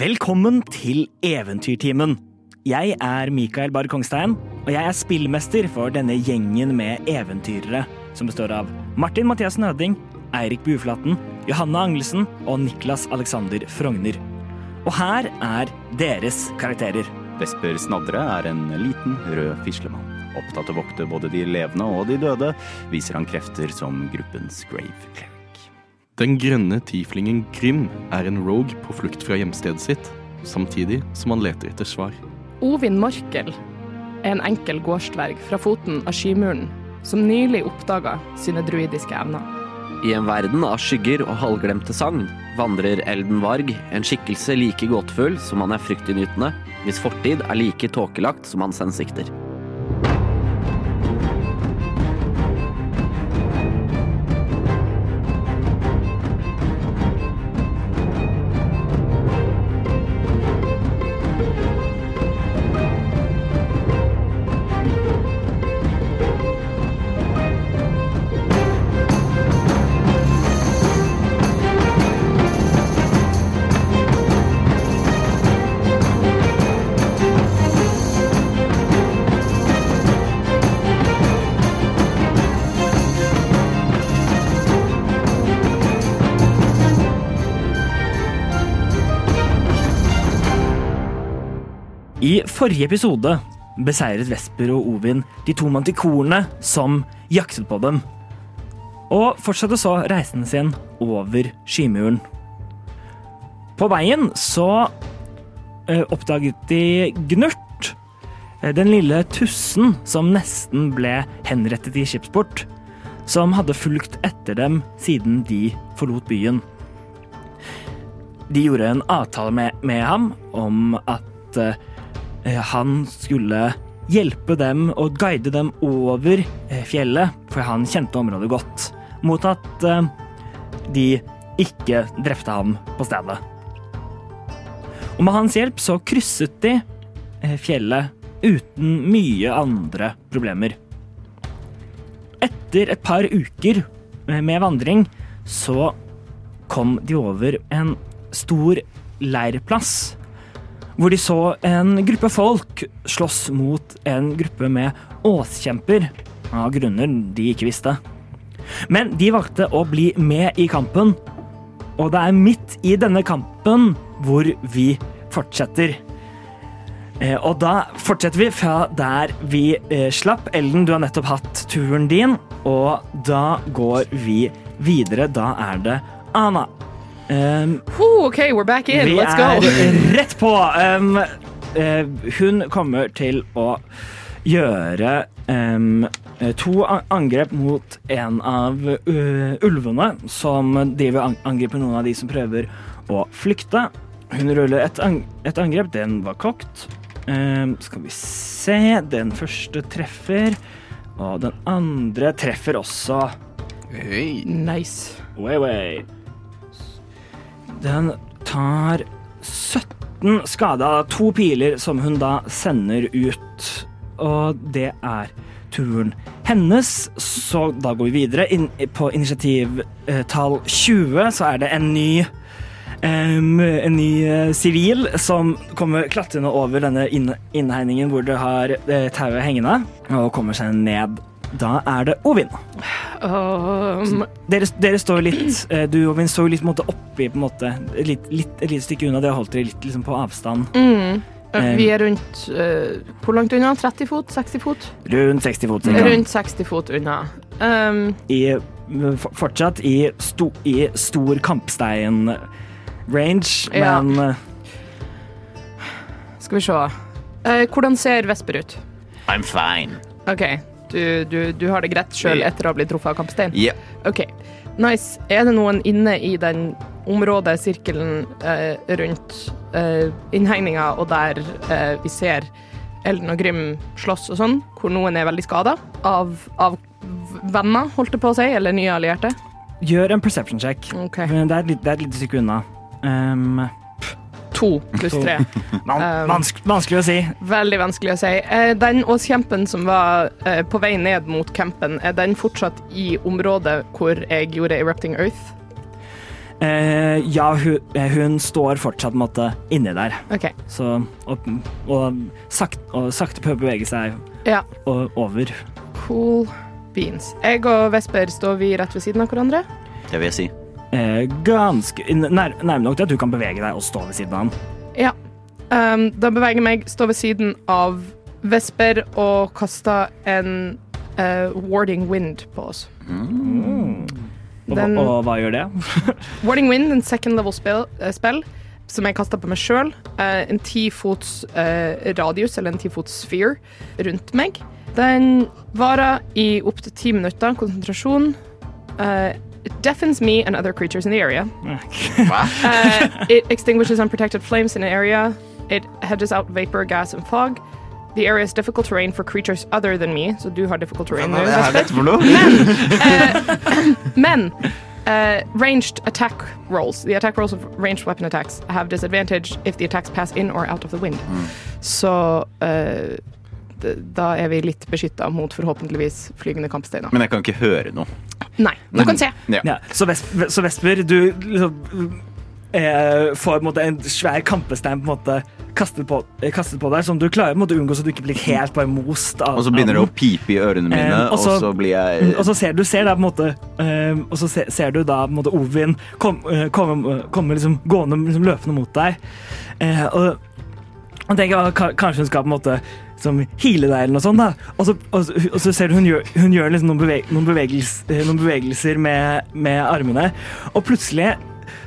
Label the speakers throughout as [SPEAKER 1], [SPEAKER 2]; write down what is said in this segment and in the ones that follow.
[SPEAKER 1] Velkommen til Eventyrtimen. Jeg er Mikael Barr Kongstein, og jeg er spillmester for denne gjengen med eventyrere som består av Martin Mathiassen Høding, Eirik Buflaten, Johanne Angelsen og Niklas Alexander Frogner. Og her er deres karakterer.
[SPEAKER 2] Vesper Snadre er en liten, rød fislemann. Opptatt av å vokte både de levende og de døde, viser han krefter som gruppens grave cleric.
[SPEAKER 3] Den grønne tieflingen Grim er en rogue på flukt fra hjemstedet sitt, samtidig som han leter etter svar.
[SPEAKER 4] Ovin Morkel er en enkel gårdsdverg fra foten av skymuren som nylig oppdaga sine druidiske evner.
[SPEAKER 5] I en verden av skygger og halvglemte sagn vandrer Elden Varg, en skikkelse like gåtefull som han er fryktinngytende, hvis fortid er like tåkelagt som hans hensikter.
[SPEAKER 1] Forrige episode beseiret Vesper og Ovin de to mantikorene som jaktet på dem, og fortsatte så reisen sin over skymuren. På veien så eh, oppdaget de Gnurt, eh, den lille tussen som nesten ble henrettet i skipsport, som hadde fulgt etter dem siden de forlot byen. De gjorde en avtale med, med ham om at eh, han skulle hjelpe dem og guide dem over eh, fjellet, for han kjente området godt, mot at eh, de ikke drepte ham på stedet. Og med hans hjelp så krysset de fjellet uten mye andre problemer. Etter et par uker med vandring så kom de over en stor leirplass hvor de så en gruppe folk slåss mot en gruppe med åskjemper, av grunner de ikke visste. Men de valgte å bli med i kampen, og det er midt i denne kampen hvor vi fortsetter. Eh, og da fortsetter vi fra der vi eh, slapp. Ellen, du har nettopp hatt turen din, og da går vi videre. Da er det Ana.
[SPEAKER 4] Um, oh, OK, we're back in.
[SPEAKER 1] Vi
[SPEAKER 4] Let's go.
[SPEAKER 1] er rett på. Um, uh, hun kommer til å gjøre um, to angrep mot en av uh, ulvene som driver vil angriper noen av de som prøver å flykte. Hun ruller et, ang et angrep. Den var kokt. skal vi se. Den første treffer. Og den andre treffer også.
[SPEAKER 3] Hey.
[SPEAKER 4] Nice.
[SPEAKER 1] Way, way. Den tar 17 skade av to piler som hun da sender ut. Og det er turen hennes. Så da går vi videre. In på initiativtall 20 så er det en ny Um, en ny uh, sivil som kommer klatrende over denne inn innhegningen hvor det har uh, tauet hengende, og kommer seg ned da er det Ovin. Um, dere, dere, står litt eh, Du, Ovin, står litt måte, oppi på en måte, litt, litt, et lite stykke unna. Dere holdt dere litt liksom, på avstand.
[SPEAKER 4] Mm. Vi er rundt uh, Hvor langt unna? 30 fot? 60 fot?
[SPEAKER 1] Rundt 60 fot.
[SPEAKER 4] Rundt 60 fot unna. Um,
[SPEAKER 1] I, fortsatt i, sto, i stor kampstein-range, ja. men
[SPEAKER 4] Skal vi se. Uh, hvordan ser Vesper ut?
[SPEAKER 5] I'm fine.
[SPEAKER 4] OK. Du, du, du har det greit sjøl etter å ha blitt truffet av kampstein?
[SPEAKER 5] Ja.
[SPEAKER 4] OK. Nice. Er det noen inne i den området, sirkelen eh, rundt eh, innhegninga, og der eh, vi ser Elden og Grim slåss og sånn, hvor noen er veldig skada av, av, venner, holdt det på å si, eller nye allierte?
[SPEAKER 1] Gjør en perception check.
[SPEAKER 4] Okay.
[SPEAKER 1] Det, er litt, det er et lite stykke unna. Um,
[SPEAKER 4] To pluss tre.
[SPEAKER 1] Um, vanskelig, vanskelig å si.
[SPEAKER 4] Veldig vanskelig å si. Eh, den åskjempen som var eh, på vei ned mot campen, er den fortsatt i området hvor jeg gjorde Erupting Earth?
[SPEAKER 1] Eh, ja, hun, eh, hun står fortsatt på en måte inni der.
[SPEAKER 4] Okay.
[SPEAKER 1] Så, og, og, sakt, og sakte prøver å bevege seg
[SPEAKER 4] Ja.
[SPEAKER 1] over.
[SPEAKER 4] Cool beans. Jeg og Vesper står vi rett ved siden av hverandre.
[SPEAKER 2] Det vil jeg si.
[SPEAKER 1] Eh, ganske nær, Nærme nok til at du kan bevege deg og stå ved siden av han.
[SPEAKER 4] Ja. Um, da beveger jeg meg, står ved siden av Vesper og kaster en uh, warding wind på oss.
[SPEAKER 1] Og,
[SPEAKER 4] Den-
[SPEAKER 1] hva- og hva gjør det?
[SPEAKER 4] Warding wind, en second level spill, uh, spill som jeg kaster på meg sjøl. en ti fots eh, radius, eller en ti fots sphere, rundt meg. Den varer i opptil ti minutter. Konsentrasjon. Eh, it deafens me and other creatures in the area. Uh, it extinguishes unprotected flames in an area. It hedges out vapor, gas, and fog. The area is difficult terrain for creatures other than me, så du har difficult terrain. Nå,
[SPEAKER 2] dette for?
[SPEAKER 4] Men uh, ranged attack rolls, the attack rolls of ranged weapon attacks, have disadvantage if the attacks pass in or out of the wind. So. uh, da er vi litt beskytta mot forhåpentligvis flygende kampsteiner.
[SPEAKER 2] Men jeg kan ikke høre noe.
[SPEAKER 4] Nei, du kan se.
[SPEAKER 2] Ja.
[SPEAKER 1] Ja, så, Vesper, så Vesper, du liksom, eh, får på en, måte, en svær kampestein på en måte kastet på, eh, kastet på deg, som du klarer på en måte, unngå så du ikke blir helt bare most av
[SPEAKER 2] Og så begynner det å pipe i ørene mine,
[SPEAKER 1] Eh, og
[SPEAKER 2] og
[SPEAKER 1] så-
[SPEAKER 2] så blir jeg.
[SPEAKER 1] Og så ser du ser da på en måte eh, Og så ser, ser du da på en måte Ovin kom, kom, komme komme liksom gående liksom løpende mot deg. Eh, og og tenker ah, kanskje hun skal på en måte som hile deg eller noe sånt. da. Og så, og og så ser du hun gjør, hun gjør liksom noen, beveg, noen, bevegels, eh, noen bevegelser med, med armene, og plutselig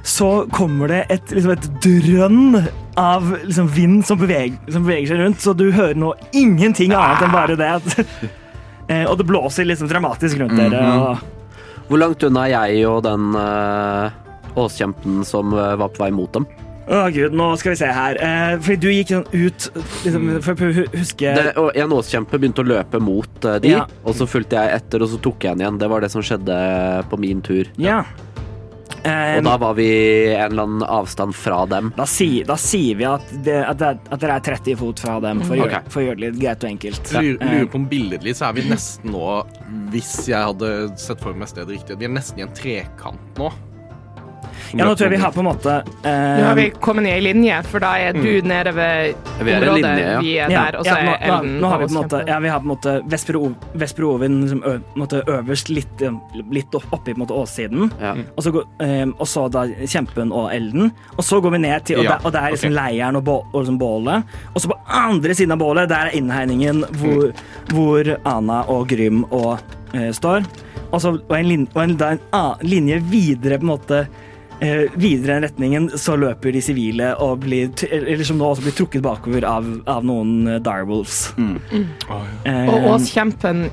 [SPEAKER 1] så kommer det et, liksom et drønn av liksom vind som beveger, som beveger seg rundt, så du hører nå ingenting annet enn bare det. Eh, og det blåser liksom dramatisk rundt dere. Og,
[SPEAKER 5] Hvor langt unna er jeg og den uh, åskjempen som eh, var på vei mot dem?
[SPEAKER 1] Å gud, nå skal vi se her. Eh, fordi du gikk sånn ut liksom, for å huske
[SPEAKER 5] Det, og en åskjempe begynte å løpe mot eh, de,
[SPEAKER 1] Ja.
[SPEAKER 5] og så fulgte jeg etter, og så tok jeg den igjen. Det var det som skjedde på min tur.
[SPEAKER 1] Ja. Um,
[SPEAKER 5] Og da var vi en eller annen avstand fra dem.
[SPEAKER 1] Da, si, da sier vi at, det, at, det, at dere er 30 fot fra dem, for, å gjøre,
[SPEAKER 5] Ok.
[SPEAKER 1] for å gjøre det litt greit og enkelt.
[SPEAKER 3] Lurer,
[SPEAKER 1] Eh,
[SPEAKER 3] lurer på om billedlig så er vi nesten nå, hvis jeg hadde sett for meg stedet riktig, vi er nesten i en trekant nå. Som
[SPEAKER 1] ja, nå tror jeg vi har på en måte uh,
[SPEAKER 4] Nå har vi kommet ned i linje, for da er du nede ved
[SPEAKER 5] Vi er
[SPEAKER 4] området
[SPEAKER 5] linje, ja.
[SPEAKER 4] vi er
[SPEAKER 1] ja,
[SPEAKER 4] der, og
[SPEAKER 1] ja,
[SPEAKER 4] så
[SPEAKER 1] nå,
[SPEAKER 4] er
[SPEAKER 1] nå,
[SPEAKER 4] Elden
[SPEAKER 1] nå har vi på en måte, ja, vi har på en måte Vesper og, Ovin liksom, øverst litt, eh, litt oppi på en måte, åssiden.
[SPEAKER 5] Ja.
[SPEAKER 1] Og, så, går- eh, og så da Kjempen og Elden. Og så går vi ned til Og,
[SPEAKER 3] Ja,
[SPEAKER 1] der, og der er liksom
[SPEAKER 3] okay.
[SPEAKER 1] leiren og, bål, og liksom bålet. Og så på andre siden av bålet, der er innhegningen hvor, hvor Ana og Grym og, eh, står. Og, så, og, en, lin, og en, da en linje videre på en måte eh, videre i retningen så løper de sivile og blir, eller som nå også blir trukket bakover av, av noen eh, direwolves. Eh,
[SPEAKER 4] Og Åskjempen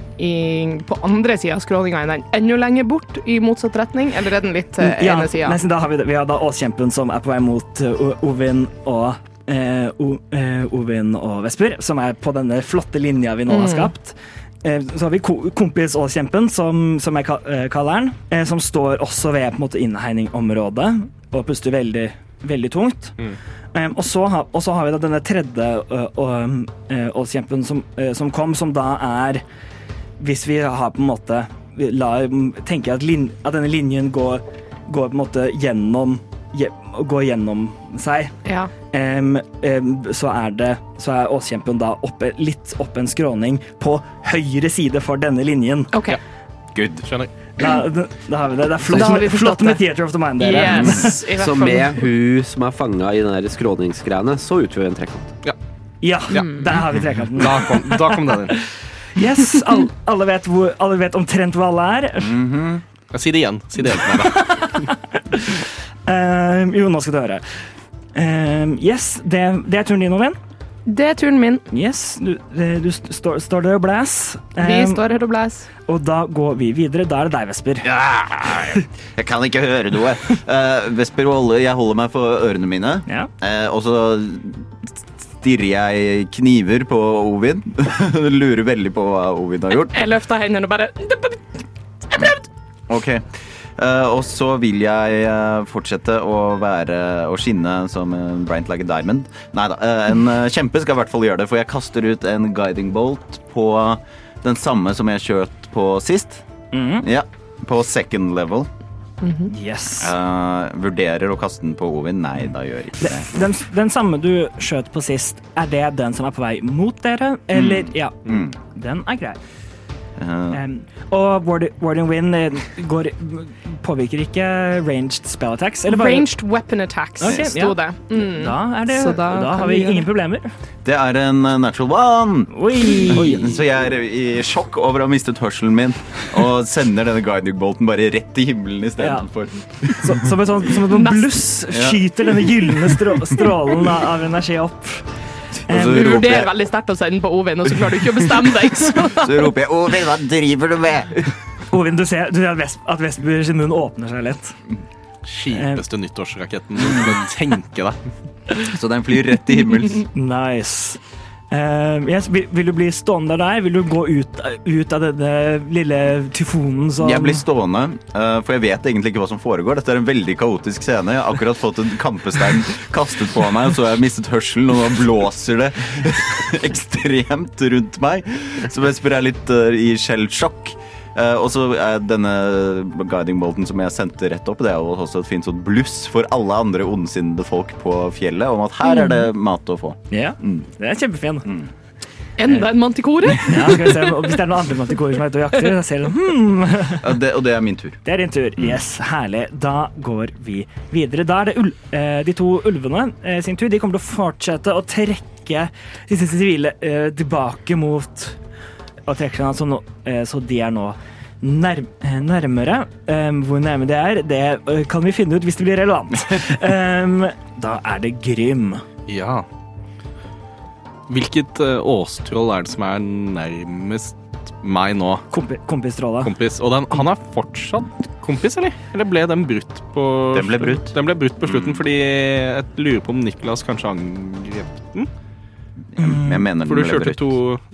[SPEAKER 4] på andre sida av skråninga, er den enda lenger bort i motsatt retning, eller er den litt til
[SPEAKER 1] ja,
[SPEAKER 4] ene sida?
[SPEAKER 1] da har vi, vi har da Åskjempen som er på vei mot uh, Ovin og uh, eh, Ovin og Vesper, som er på denne flotte linja vi nå har skapt. Eh, Så har vi ko kompis Åskjempen, som, som jeg eh, kaller han, eh, som står også ved på en måte innhegningområdet og puster veldig, veldig tungt. Eh, og, så har, og så har vi da denne tredje Åskjempen som, som kom, som da er Hvis vi har på en måte lar, tenker at, lin, at denne linjen går, går på en måte gjennom går gjennom seg,
[SPEAKER 4] Ja.
[SPEAKER 1] um, um, så er det Så er Åskjempen da oppe, litt opp en skråning på høyre side for denne linjen.
[SPEAKER 4] OK.
[SPEAKER 2] Good.
[SPEAKER 3] Skjønner.
[SPEAKER 1] Da, da, da har vi det. Det er flott, med, flott med. Theater of the Mind, dere.
[SPEAKER 4] Yes,
[SPEAKER 5] Så med hun som er fanga i den skråningsgreiene, så utgjør vi en trekant.
[SPEAKER 1] Ja, Ja, der har vi trekanten.
[SPEAKER 3] Da kom, da kom den inn.
[SPEAKER 1] Yes, all, alle, vet hvor, alle vet omtrent hvor alle er.
[SPEAKER 3] Ja, Si det igjen. Si det igjen. uh.
[SPEAKER 1] Ehm, jo, nå skal du høre. Uh, yes, det, det er turen din, Ovin.
[SPEAKER 4] Det er turen min.
[SPEAKER 1] Yes, du, eh, du st står, står der og blæs.
[SPEAKER 4] Vi
[SPEAKER 1] Ehm,
[SPEAKER 4] står her og blæs.
[SPEAKER 1] Og da går vi videre. Da er det deg, Vesper.
[SPEAKER 2] Jeg kan ikke høre noe. Uh, Vesper, Olle, jeg holder meg for ørene mine.
[SPEAKER 1] Ja.
[SPEAKER 2] Uh, og så stirrer jeg kniver på Ovin. Lurer veldig på hva Ovin har gjort.
[SPEAKER 4] Jeg løfter hendene og bare
[SPEAKER 2] Ok. Uh, og så vil jeg eh, fortsette å være å skinne som en Bryant like a diamond. Nei da. eh, en kjempe skal i hvert fall gjøre det, for jeg kaster ut en guiding bolt på den samme som jeg skjøt på sist.
[SPEAKER 1] Mhm.
[SPEAKER 2] Ja. På second level.
[SPEAKER 1] Yes.
[SPEAKER 2] Eh, vurderer å kaste den på Ovin? Nei, da gjør ikke det.
[SPEAKER 1] Den, den samme du skjøt på sist, er det den som er på vei mot dere? Eller Ja,
[SPEAKER 2] Mm.
[SPEAKER 1] den er grei. Um, og Warden Wind eh, går, påvirker ikke ranged spell attacks? Eller bare,
[SPEAKER 4] Ranged weapon attacks,
[SPEAKER 1] okay,
[SPEAKER 4] sto
[SPEAKER 1] ja.
[SPEAKER 4] det. Mm.
[SPEAKER 1] Da, er det,
[SPEAKER 4] Så da
[SPEAKER 1] da, har
[SPEAKER 4] vi gjøre
[SPEAKER 1] ingen problemer.
[SPEAKER 2] det er en eh, natural one!
[SPEAKER 1] Oi!
[SPEAKER 2] Så jeg er i sjokk over å ha mistet hørselen min og sender denne guiding bolten bare rett i himmelen istedenfor.
[SPEAKER 1] Ja. som som et bluss
[SPEAKER 2] Ja.
[SPEAKER 1] skyter denne gylne strå, strålen av, av energi opp. Um,
[SPEAKER 4] Du vurderer veldig sterkt å sende den på Ovin, og så klarer du ikke å bestemme deg. Så.
[SPEAKER 2] så roper jeg 'Ovin, hva driver du med?'
[SPEAKER 1] Ovin, du ser, du ser at, Vesp, at Vesper sin munn åpner seg litt.
[SPEAKER 3] Kjipeste nyttårsraketten du kan tenke deg.
[SPEAKER 2] Så den flyr rett i himmels.
[SPEAKER 1] Nice. Um, yes, vil, du bli stående der? Vil du gå ut, ut av denne lille tyfonen som
[SPEAKER 2] Jeg blir stående, eh, for jeg vet egentlig ikke hva som foregår. Dette er en veldig kaotisk scene. Jeg har akkurat fått en kampestein kastet på meg, og så har jeg mistet hørselen, og nå blåser det ekstremt rundt meg. Så Vesper er litt eh, i skjellsjokk. Eh, og så er denne guiding bolten som jeg sendte rett opp, det er jo også et fint sånt bluss for alle andre ondsinnede folk på fjellet om at her er det mat å få.
[SPEAKER 1] Ja,
[SPEAKER 2] Mm.
[SPEAKER 1] det er kjempefin.
[SPEAKER 4] Enda en mantikore?
[SPEAKER 1] Ja, skal vi se, og Hvis det er noen andre mantikorer som er ute og jakter, så ser sånn hmm,
[SPEAKER 2] Ja, det, og det er min tur.
[SPEAKER 1] Det er din tur. Yes, herlig. Da går vi videre. Da er det ul eh, de to ulvene eh, sin tur. De kommer til å fortsette å trekke disse sivile tilbake mot Og trekker seg altså nå, eh, så de er nå nær eh, nærmere. Um, hvor nærme det er, det kan vi finne ut hvis det blir relevant. Um, da er det Grym.
[SPEAKER 3] Ja. Hvilket uh, åstroll er det som er nærmest meg nå,
[SPEAKER 1] Kompi Kompistrollet.
[SPEAKER 3] kompis? Og den, han er fortsatt kompis, eller? Eller ble den brutt på
[SPEAKER 2] Den ble brutt.
[SPEAKER 3] Den ble brutt på slutten
[SPEAKER 2] Mm.
[SPEAKER 3] fordi jeg lurer på om Niklas kanskje angrep den?
[SPEAKER 2] Jeg mener
[SPEAKER 3] For du kjørte to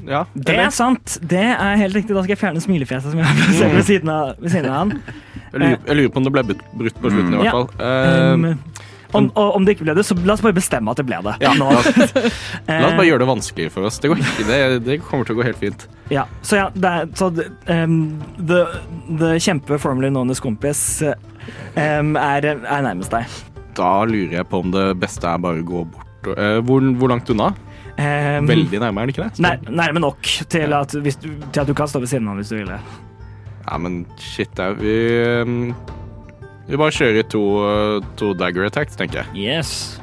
[SPEAKER 3] Ja,
[SPEAKER 1] Det
[SPEAKER 3] eller?
[SPEAKER 1] er sant. Det er helt riktig. Da skal jeg fjerne smilefjeset som jeg har plassert ved siden av, ved siden av han.
[SPEAKER 3] Jeg lurer, jeg lurer på om det ble brutt, på slutten, i
[SPEAKER 2] Mm.
[SPEAKER 3] hvert fall. Ja.
[SPEAKER 1] Um, om, og om det ikke ble det, så la oss bare bestemme at det ble det.
[SPEAKER 3] Ja,
[SPEAKER 1] Nå.
[SPEAKER 3] la oss, la oss bare
[SPEAKER 1] Eh,
[SPEAKER 3] gjøre det vanskelig for oss. Det, går ikke, det, det kommer til å gå helt fint.
[SPEAKER 1] Ja, så ja, det er, så det, um, the, the kjempe formerly known as kompis um, er, er nærmest deg.
[SPEAKER 3] Da lurer jeg på om det beste er bare å gå bort. eh, hvor, hvor langt unna?
[SPEAKER 1] Um,
[SPEAKER 3] Veldig nærme, er det ikke det?
[SPEAKER 1] nær, nærme nok til at, hvis du, til at du kan stå ved siden av hvis du vil det.
[SPEAKER 3] Ja, men shit, er vi um, Vi bare kjører to, to dagger attacks, tenker jeg.
[SPEAKER 1] Yes.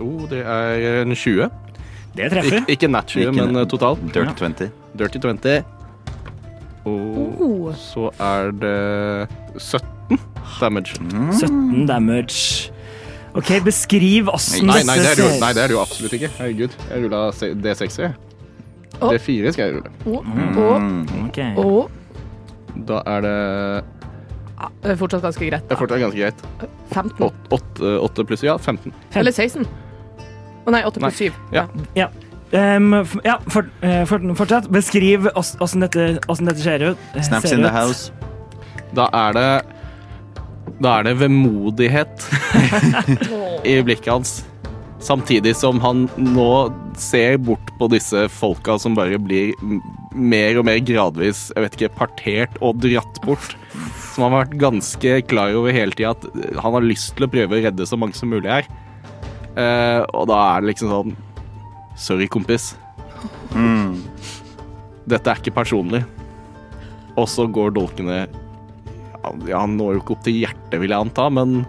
[SPEAKER 3] Oh, det er en 20.
[SPEAKER 1] Det treffer.
[SPEAKER 3] Ik ikke nat 20,
[SPEAKER 2] Ikke
[SPEAKER 3] men
[SPEAKER 2] nat-
[SPEAKER 3] uh.
[SPEAKER 2] Dirty 20.
[SPEAKER 3] Dirty 20. Og
[SPEAKER 4] Oh.
[SPEAKER 3] så er det 17 damage.
[SPEAKER 1] 17 damage. OK, beskriv åssen
[SPEAKER 3] Nei, nei, det er,
[SPEAKER 1] dette
[SPEAKER 3] jo, nei, det er det jo absolutt ikke. Herregud. Jeg rulla D6. jeg.
[SPEAKER 4] Å.
[SPEAKER 3] D4 skal jeg rulle.
[SPEAKER 4] Og, og,
[SPEAKER 2] Mm.
[SPEAKER 1] Ok.
[SPEAKER 4] og
[SPEAKER 3] Da er det
[SPEAKER 4] ja, Det er fortsatt ganske greit.
[SPEAKER 3] Det er fortsatt ganske greit.
[SPEAKER 4] 15.
[SPEAKER 3] 8 pluss ja, 15.
[SPEAKER 4] Eller 16. Å nei, 8 pluss 7.
[SPEAKER 3] Ja.
[SPEAKER 1] Ja. Um, f- ja, for, eh, for, fortsatt. Beskriv ås- åssen dette, åssen dette ser ut. eh,
[SPEAKER 2] Snaps
[SPEAKER 1] ser
[SPEAKER 2] in the
[SPEAKER 1] ut.
[SPEAKER 2] house.
[SPEAKER 3] Da er det Da er det vemodighet i blikket hans. Samtidig som han nå ser bort på disse folka som bare blir mer og mer gradvis jeg vet ikke, partert og dratt bort. Som han har vært ganske klar over hele tida at han har lyst til å prøve å redde så mange som mulig her. Uh, og da er det liksom sånn Sorry, kompis.
[SPEAKER 2] Mm.
[SPEAKER 3] Dette er ikke personlig. Og så går dolkene ja, Han når jo ikke opp til hjertet, vil jeg anta, men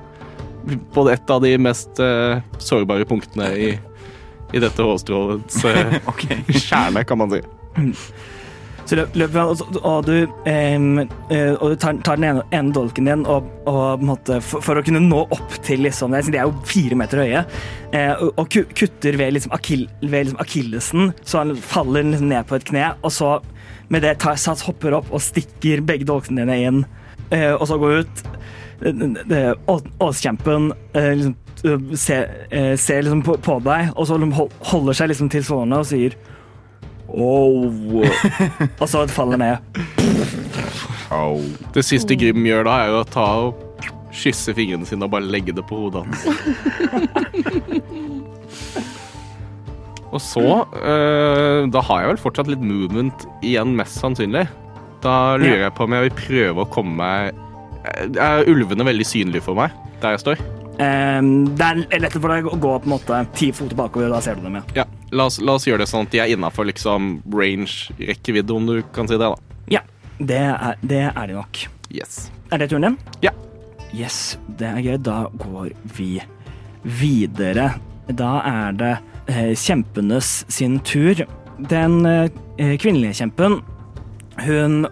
[SPEAKER 3] på et av de mest uh, sårbare punktene i, i dette hårstrålets uh,
[SPEAKER 2] okay.
[SPEAKER 3] kjerne, kan man si.
[SPEAKER 1] Så løp- løper han, og, og du, um, eh, og du tar, tar den ene, ene dolken din, og, og måtte, for, for å kunne nå opp til liksom, det De er jo fire meter høye. Uh, og, kutter ved, liksom, akil, ved liksom, akillesen, så han faller liksom ned på et kne. Og så med det tar Sats hopper opp og stikker begge dolkene dine inn, eh, og så går ut. Eh, Åskjempen eh, liksom, eh, ser, eh, ser liksom på, på deg, og så liksom hol- holder seg liksom til sårene og sier Oh. og så faller ned.
[SPEAKER 3] Det siste Grim gjør da, er jo å ta og kysse fingrene sine og bare legge det på hodet hans. Og så eh, Da har jeg vel fortsatt litt movement igjen, mest sannsynlig. Da lurer jeg på om jeg vil prøve å komme meg Er ulvene veldig synlige for meg der jeg står?
[SPEAKER 1] Um, det er lettere for deg å gå på en måte ti fot bakover, da ser du dem, ja.
[SPEAKER 3] Ja, la oss, la oss gjøre det sånn at de er innafor liksom range-rekkevidde, om du kan si det, da.
[SPEAKER 1] Ja, det er, det er de nok.
[SPEAKER 3] Yes.
[SPEAKER 1] Er det turen din?
[SPEAKER 3] Ja.
[SPEAKER 1] Yes, det er gøy. Da går vi videre. Da er det eh, kjempenes sin tur. Den eh, kvinnelige kjempen, hun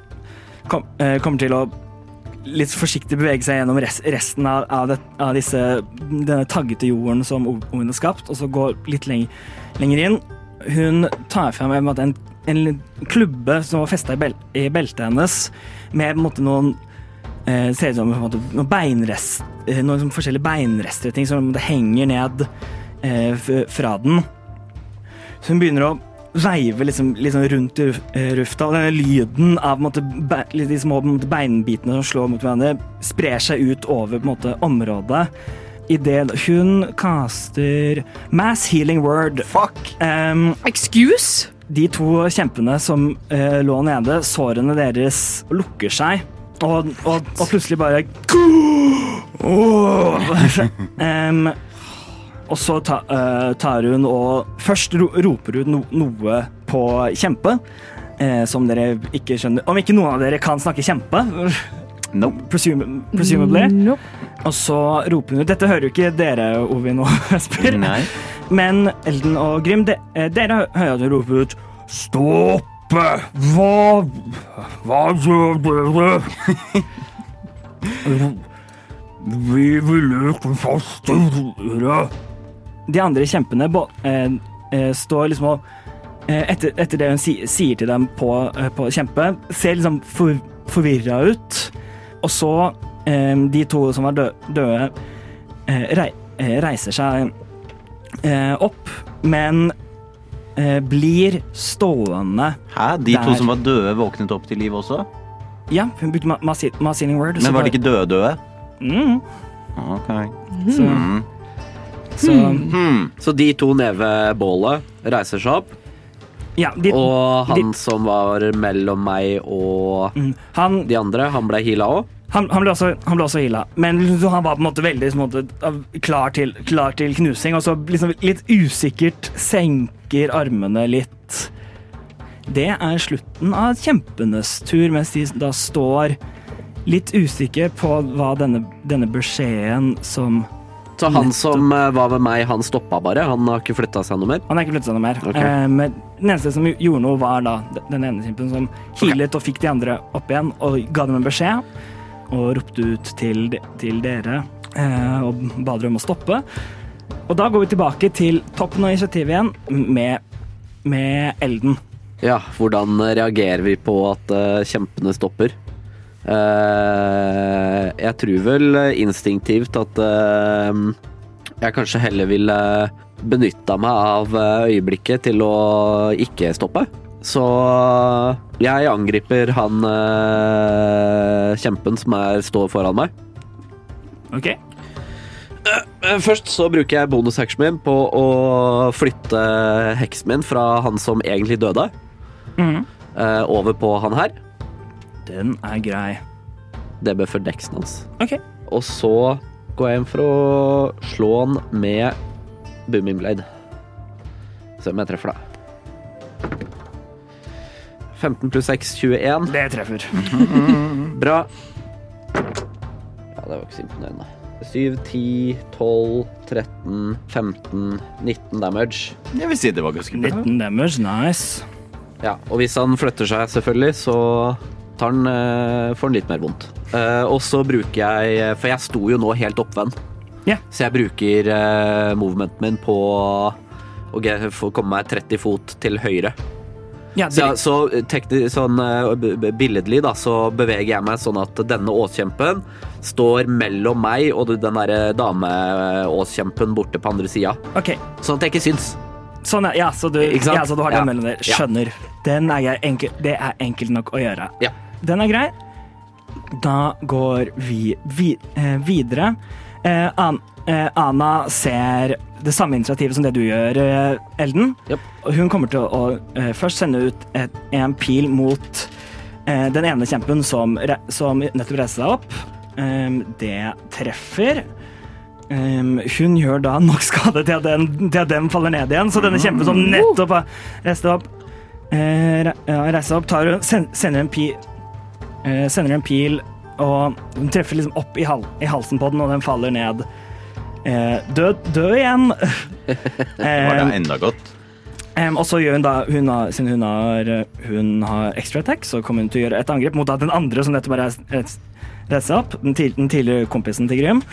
[SPEAKER 1] kom, eh, kommer til å litt forsiktig bevege seg gjennom rest, resten av, av, det, av disse, denne taggete jorden som ungen har skapt, og så gå litt lenger, lenger inn. Hun tar frem en, en, en klubbe som var festa i, bel, i beltet hennes, med måte, noen eh, Ser ut som måte, noen beinrest, eh, noen sånn forskjellige beinrester, ting som henger ned eh, fra den. Så hun begynner å veive liksom, liksom rundt i eh, lufta, og denne lyden av måte, be, de små måte, beinbitene som slår mot hverandre, sprer seg ut over på en måte, området. Idet hun kaster Mass Healing Word.
[SPEAKER 2] Fuck!
[SPEAKER 1] Um,
[SPEAKER 4] Excuse?
[SPEAKER 1] de to kjempene som uh, lå nede, sårene deres lukker seg, og, og, og plutselig bare Em, Og så eh, tar hun og Først ro, roper hun no, noe på kjempe, eh, som dere ikke skjønner Om ikke noen av dere kan snakke kjempe,
[SPEAKER 2] Nope.
[SPEAKER 1] presum, presumably,
[SPEAKER 4] Nope.
[SPEAKER 1] og så roper hun ut Dette hører jo ikke dere, Ovin og Esper. Men Elden og Grim, de, eh, dere hører at hun roper ut Stoppe! Hva Hva gjør dere? Vi ville konfastere De andre kjempene bo, eh, eh, står liksom og eh, etter, etter det hun si, sier til dem på, på kjempe, ser liksom for, forvirra ut. Og så eh, de to som var dø, døde, eh, rei, eh, reiser seg eh, opp, men eh, blir stående
[SPEAKER 2] Hæ? De to som var døde, våknet opp til liv også?
[SPEAKER 1] Ja, hun brukte ma healing word.
[SPEAKER 2] Men var de ikke døde-døde?
[SPEAKER 1] Mm,
[SPEAKER 2] Ok.
[SPEAKER 1] så,
[SPEAKER 2] Mm.
[SPEAKER 1] Så
[SPEAKER 2] Hmm.
[SPEAKER 5] Så de to nede ved bålet reiser seg opp,
[SPEAKER 1] Ja, de,
[SPEAKER 5] og han
[SPEAKER 1] de-
[SPEAKER 5] som var mellom meg og
[SPEAKER 1] mm, han,
[SPEAKER 5] de andre, han ble heala òg.
[SPEAKER 1] han, han ble også, han ble også heala, men liksom han var på en måte veldig på en måte, klar, til, klar til knusing, og så liksom litt usikkert senker armene litt. Det er slutten av kjempenes tur, mens de da står litt usikre på hva denne, denne beskjeden som
[SPEAKER 5] Så han som eh, var med meg, han stoppa bare. Han har ikke flytta seg noe mer.
[SPEAKER 1] Han har ikke flyttet seg noe mer.
[SPEAKER 5] Okay.
[SPEAKER 1] Eh, men den eneste som gjorde noe, var da den ene kjempen som healet og fikk de andre opp igjen og ga dem en beskjed. Og ropte ut til, de, til dere eh, og ba dere om å stoppe. Og da går vi tilbake til toppen av initiativet igjen med, med Elden.
[SPEAKER 5] Ja, hvordan reagerer vi på at uh, kjempene stopper? Eh, jeg tror vel instinktivt at eh, jeg kanskje heller ville benytta meg av eh, øyeblikket til å ikke stoppe. Så jeg angriper han kjempen som er, står foran meg.
[SPEAKER 1] OK?
[SPEAKER 5] Først så bruker jeg bonusheksen min på å flytte heksen min fra han som egentlig døde, eh, over på han her.
[SPEAKER 1] Den er grei.
[SPEAKER 5] Det bøffer deksen hans.
[SPEAKER 1] OK.
[SPEAKER 5] Og så går jeg inn for å slå han med booming blade. Se om jeg treffer, da. 15 pluss 6, 21.
[SPEAKER 1] Det treffer.
[SPEAKER 5] Bra. Ja, det var ikke så imponerende. 7, 10, 12, 13, 15, 19 damage.
[SPEAKER 2] Jeg vil si det var ganske bra.
[SPEAKER 1] 19 damage, nice.
[SPEAKER 5] Ja, og hvis han flytter seg, selvfølgelig, så tar han, eh, får den litt mer vondt. Eh, og så bruker jeg For jeg sto jo nå helt oppvendt.
[SPEAKER 1] Yeah.
[SPEAKER 5] Så jeg bruker uh, movementen min på å få komme meg 30 fot til høyre.
[SPEAKER 1] Ja,
[SPEAKER 5] Så, så teknisk, sånn eh, billedlig da, så beveger jeg meg sånn at denne åskjempen står mellom meg og den derre dameåskjempen borte på andre sida.
[SPEAKER 1] Okay.
[SPEAKER 5] Sånn at jeg ikke syns.
[SPEAKER 1] Sånn, ja. Så du, ja, så du har den mellom der. Skjønner. Den er enkel, det er enkelt nok å gjøre. Den er grei. Da går vi, vi eh, videre. Eh, An, eh, Ana ser det samme initiativet som det du gjør, eh, Elden. Yep. Hun kommer til å eh, først sende ut et, en pil mot eh, den ene kjempen som, re, som nettopp reiste seg opp. Ehm, det treffer. Ehm, hun gjør da nok skade til at, den, til at den faller ned igjen, så denne kjempen som nettopp har reist opp, uh, re- reiser opp, tar, sen, sender en pil uh, Sender en pil, og Hun treffer liksom opp i, hal, i halsen på den, og den faller ned. Uh, død, død igjen.
[SPEAKER 2] Var det
[SPEAKER 1] Ehm,
[SPEAKER 2] enda godt?
[SPEAKER 1] Um, og så gjør hun da, hun har, siden hun har, hun har extra attack, så kommer hun til å gjøre et angrep mot den andre som nettopp har reist, reist, reist opp, den, til, den tidligere kompisen til Grym.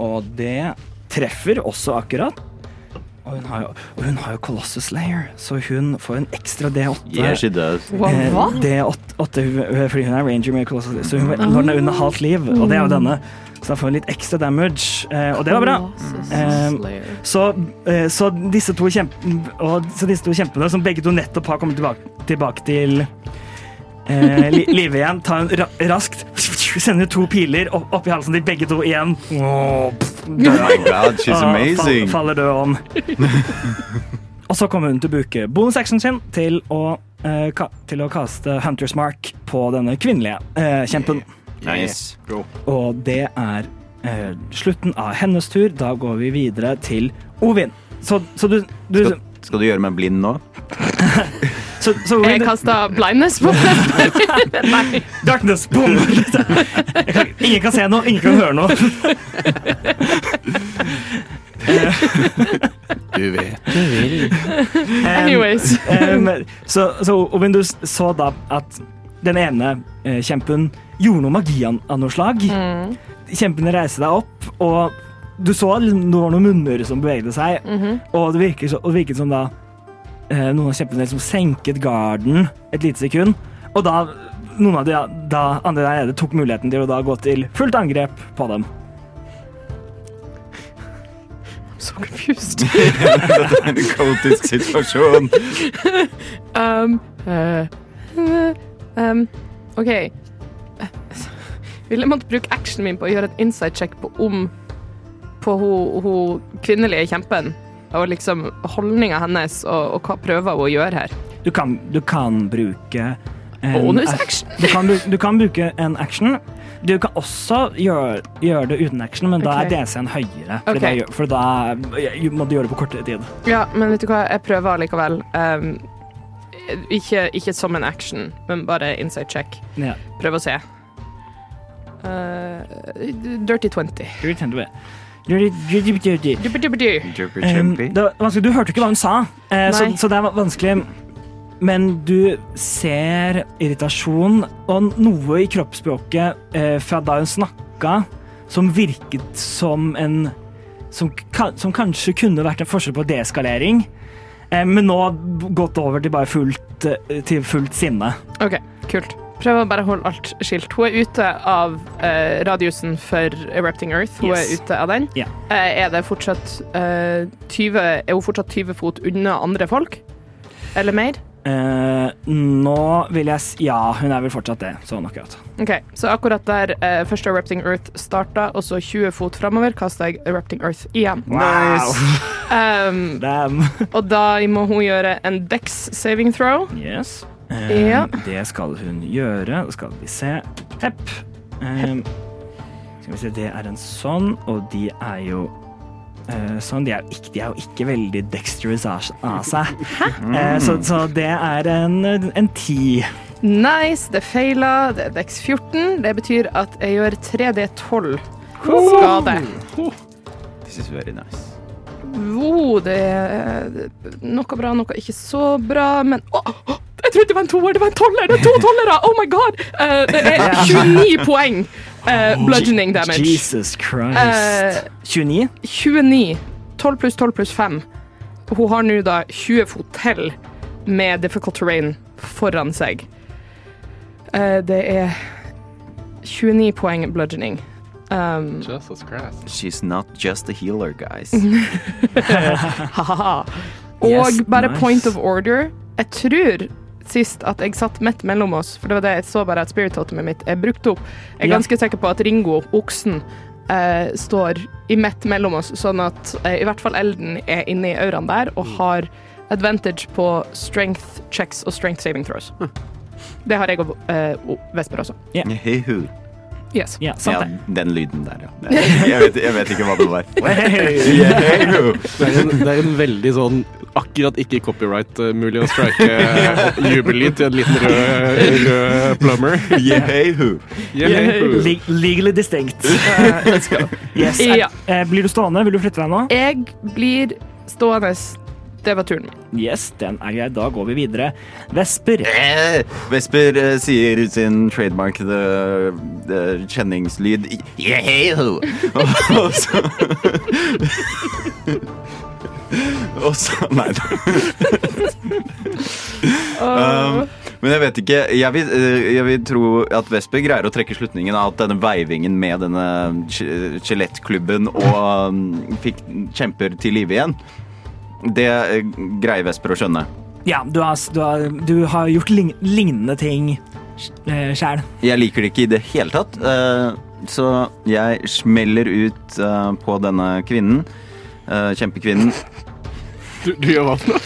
[SPEAKER 1] Og det treffer også akkurat. Og hun har jo, og hun har jo Colossus Slayer, så hun får en ekstra D8.
[SPEAKER 2] Yeah, she does.
[SPEAKER 4] Hva?
[SPEAKER 1] Eh. D8, fordi hun er ranger med Colossus Layer, så hun, når den er under halvt liv, og det er jo denne, så da får hun litt ekstra damage, eh, og det var bra. Så, eh, så, disse to kjempe, og, så disse to kjempene, som begge to nettopp har kommet tilbake, tilbake til eh, li live igjen, tar hun ra raskt Sender to piler opp, opp i halsen til begge to igjen. Pff,
[SPEAKER 2] Oh my god, she's amazing.
[SPEAKER 1] Fall, faller død om. og så kommer hun til å bruke bonusactionen sin til å, eh, ka til å kaste Hunters Mark på denne kvinnelige eh, kjempen.
[SPEAKER 2] Nice.
[SPEAKER 1] Og det er eh, slutten av hennes tur. Da går vi videre til Ovin. Så, så du, du
[SPEAKER 2] Skal, skal du gjøre meg blind nå?
[SPEAKER 1] så, så
[SPEAKER 4] Jeg
[SPEAKER 1] du-
[SPEAKER 4] kasta blindness på den. Nei.
[SPEAKER 1] Darkness, boom! Kan, ingen kan se noe, ingen kan høre noe.
[SPEAKER 3] Du vet.
[SPEAKER 4] Anyways.
[SPEAKER 1] Um, så, så Ovin, du så da at den ene eh, kjempen gjorde noe magi av noe slag.
[SPEAKER 4] Mm.
[SPEAKER 1] Kjempen reiste deg opp, og du så liksom, det var noen munner som bevegde seg.
[SPEAKER 4] Mhm.
[SPEAKER 1] Og det virket, så, og det virket som da noen av kjempene liksom senket garden et lite sekund. Og da noen av de da andre der nede tok muligheten til å da gå til fullt angrep på dem.
[SPEAKER 4] Så confused.
[SPEAKER 2] Dette er en kaotisk situasjon.
[SPEAKER 4] Um, eh, eh, um, OK. Ville måtte bruke actionen min på å gjøre et insight-check på om på hun kvinnelige kjempen og liksom holdninga hennes, og, og, hva prøver hun å gjøre her?
[SPEAKER 1] Du kan, du kan bruke
[SPEAKER 4] Bonusaction!
[SPEAKER 1] Du, du kan bruke en action. Du kan også gjøre, gjøre det uten action, men da er DC-en høyere. For, okay. det, for da må du gjøre det på kortere tid.
[SPEAKER 4] Ja, men vet du hva, jeg prøver allikevel. Um, ehm, ikke, ikke, som en action, men bare inside check.
[SPEAKER 1] Ja.
[SPEAKER 4] Prøv å se. Uh, dirty 20. Dirty
[SPEAKER 2] 20.
[SPEAKER 1] Um, det var vanskelig. Du hørte ikke hva hun sa, uh, så, så det er vanskelig. Men du ser irritasjon og noe i kroppsspråket uh, fra da hun snakka, som virket som en som, som kanskje kunne vært en forskjell på deeskalering, uh, men nå gått over til bare fullt, til fullt sinne.
[SPEAKER 4] OK, kult. Prøv å bare holde alt skilt. Hun er ute av uh, radiusen for Erupting Earth. Hun
[SPEAKER 1] Yes.
[SPEAKER 4] er ute av den.
[SPEAKER 1] Yeah.
[SPEAKER 4] Uh, er det fortsatt uh, 20 Er hun fortsatt 20 fot unna andre folk? Eller mer?
[SPEAKER 1] Eh, nå vil jeg Ja, hun er vel fortsatt det. Sånn akkurat.
[SPEAKER 4] OK, så akkurat der eh, første Erupting Earth starta, og så 20 fot framover, kasta jeg Erupting Earth igjen.
[SPEAKER 2] Nice.
[SPEAKER 4] Um, og da må hun gjøre en Dex saving throw.
[SPEAKER 1] Yes. Eh,
[SPEAKER 4] Ja.
[SPEAKER 1] Det skal hun gjøre. Skal vi se. Hepp. Eh, skal vi se, det er en sånn, og de er jo eh, sånn. De er, jo ikke, de er jo ikke veldig dexterous av seg. Eh, så, så det er en, en ti.
[SPEAKER 4] Nice, det feila. Det er Dex 14. Det betyr at jeg gjør 3D12 skade.
[SPEAKER 2] This is very nice.
[SPEAKER 4] Wow, det er noe bra, noe ikke så bra, men oh, å, Jeg trodde det var en toer! Det var en toller! Det er to tollere! Oh my god! Uh, det er 29 poeng uh, bludgeoning damage.
[SPEAKER 1] Jesus Christ.
[SPEAKER 4] Eh,
[SPEAKER 1] 29?
[SPEAKER 4] 29. 12 pluss 12 pluss 5. Hun har nå da 20 fot til med difficult terrain foran seg. Eh, det er 29 poeng bludgeoning. Um,
[SPEAKER 3] Jesus Christ.
[SPEAKER 2] She's not just a healer, guys.
[SPEAKER 4] Og
[SPEAKER 1] Yes,
[SPEAKER 4] bare
[SPEAKER 1] nice.
[SPEAKER 4] point of order. Jeg tror sist at jeg satt midt mellom oss, for det var det jeg så bare at spirit totemet mitt er brukt opp. Jeg er
[SPEAKER 1] Ja.
[SPEAKER 4] ganske sikker på at Ringo, oksen, eh, står i midt mellom oss, sånn at eh, i hvert fall Elden er inne i auraen der og har advantage på strength checks og strength saving throws. Det har jeg og eh, Vesper også.
[SPEAKER 2] Hehu.
[SPEAKER 4] Yes.
[SPEAKER 1] Ja, sant
[SPEAKER 2] Ja,
[SPEAKER 1] det.
[SPEAKER 2] den lyden der, ja. Jeg vet, jeg vet ikke hva det var.
[SPEAKER 3] Det er, en, det er en veldig sånn akkurat ikke copyright-mulig å strike eh, jubellyd til en liten rød, rød plumber.
[SPEAKER 2] hey,
[SPEAKER 3] who.
[SPEAKER 1] Le legally distinct. Uh. Yes.
[SPEAKER 4] Ja.
[SPEAKER 1] Eh, blir du stående? Vil du flytte deg nå?
[SPEAKER 4] Jeg blir stående. Det var turen min.
[SPEAKER 1] Yes, den er grei. Da går vi videre. Vesper.
[SPEAKER 2] Eh, Vesper eh, sier sin trademark the, the kjenningslyd yeah, Og, så Og så Nei da. Um, men jeg vet ikke. Jeg vil, eh, jeg vil tro at Vesper greier å trekke slutningen av at denne veivingen med denne skje- skjelettklubben og um, fikk kjemper til live igjen, det eh, greier Vesper å skjønne.
[SPEAKER 1] Ja, du har, du har, du har gjort lign lignende ting uh, sjæl.
[SPEAKER 2] Jeg liker det ikke i det hele tatt, eh, så jeg smeller ut på denne kvinnen. Kjempekvinnen.
[SPEAKER 3] Du, du gjør hva for noe?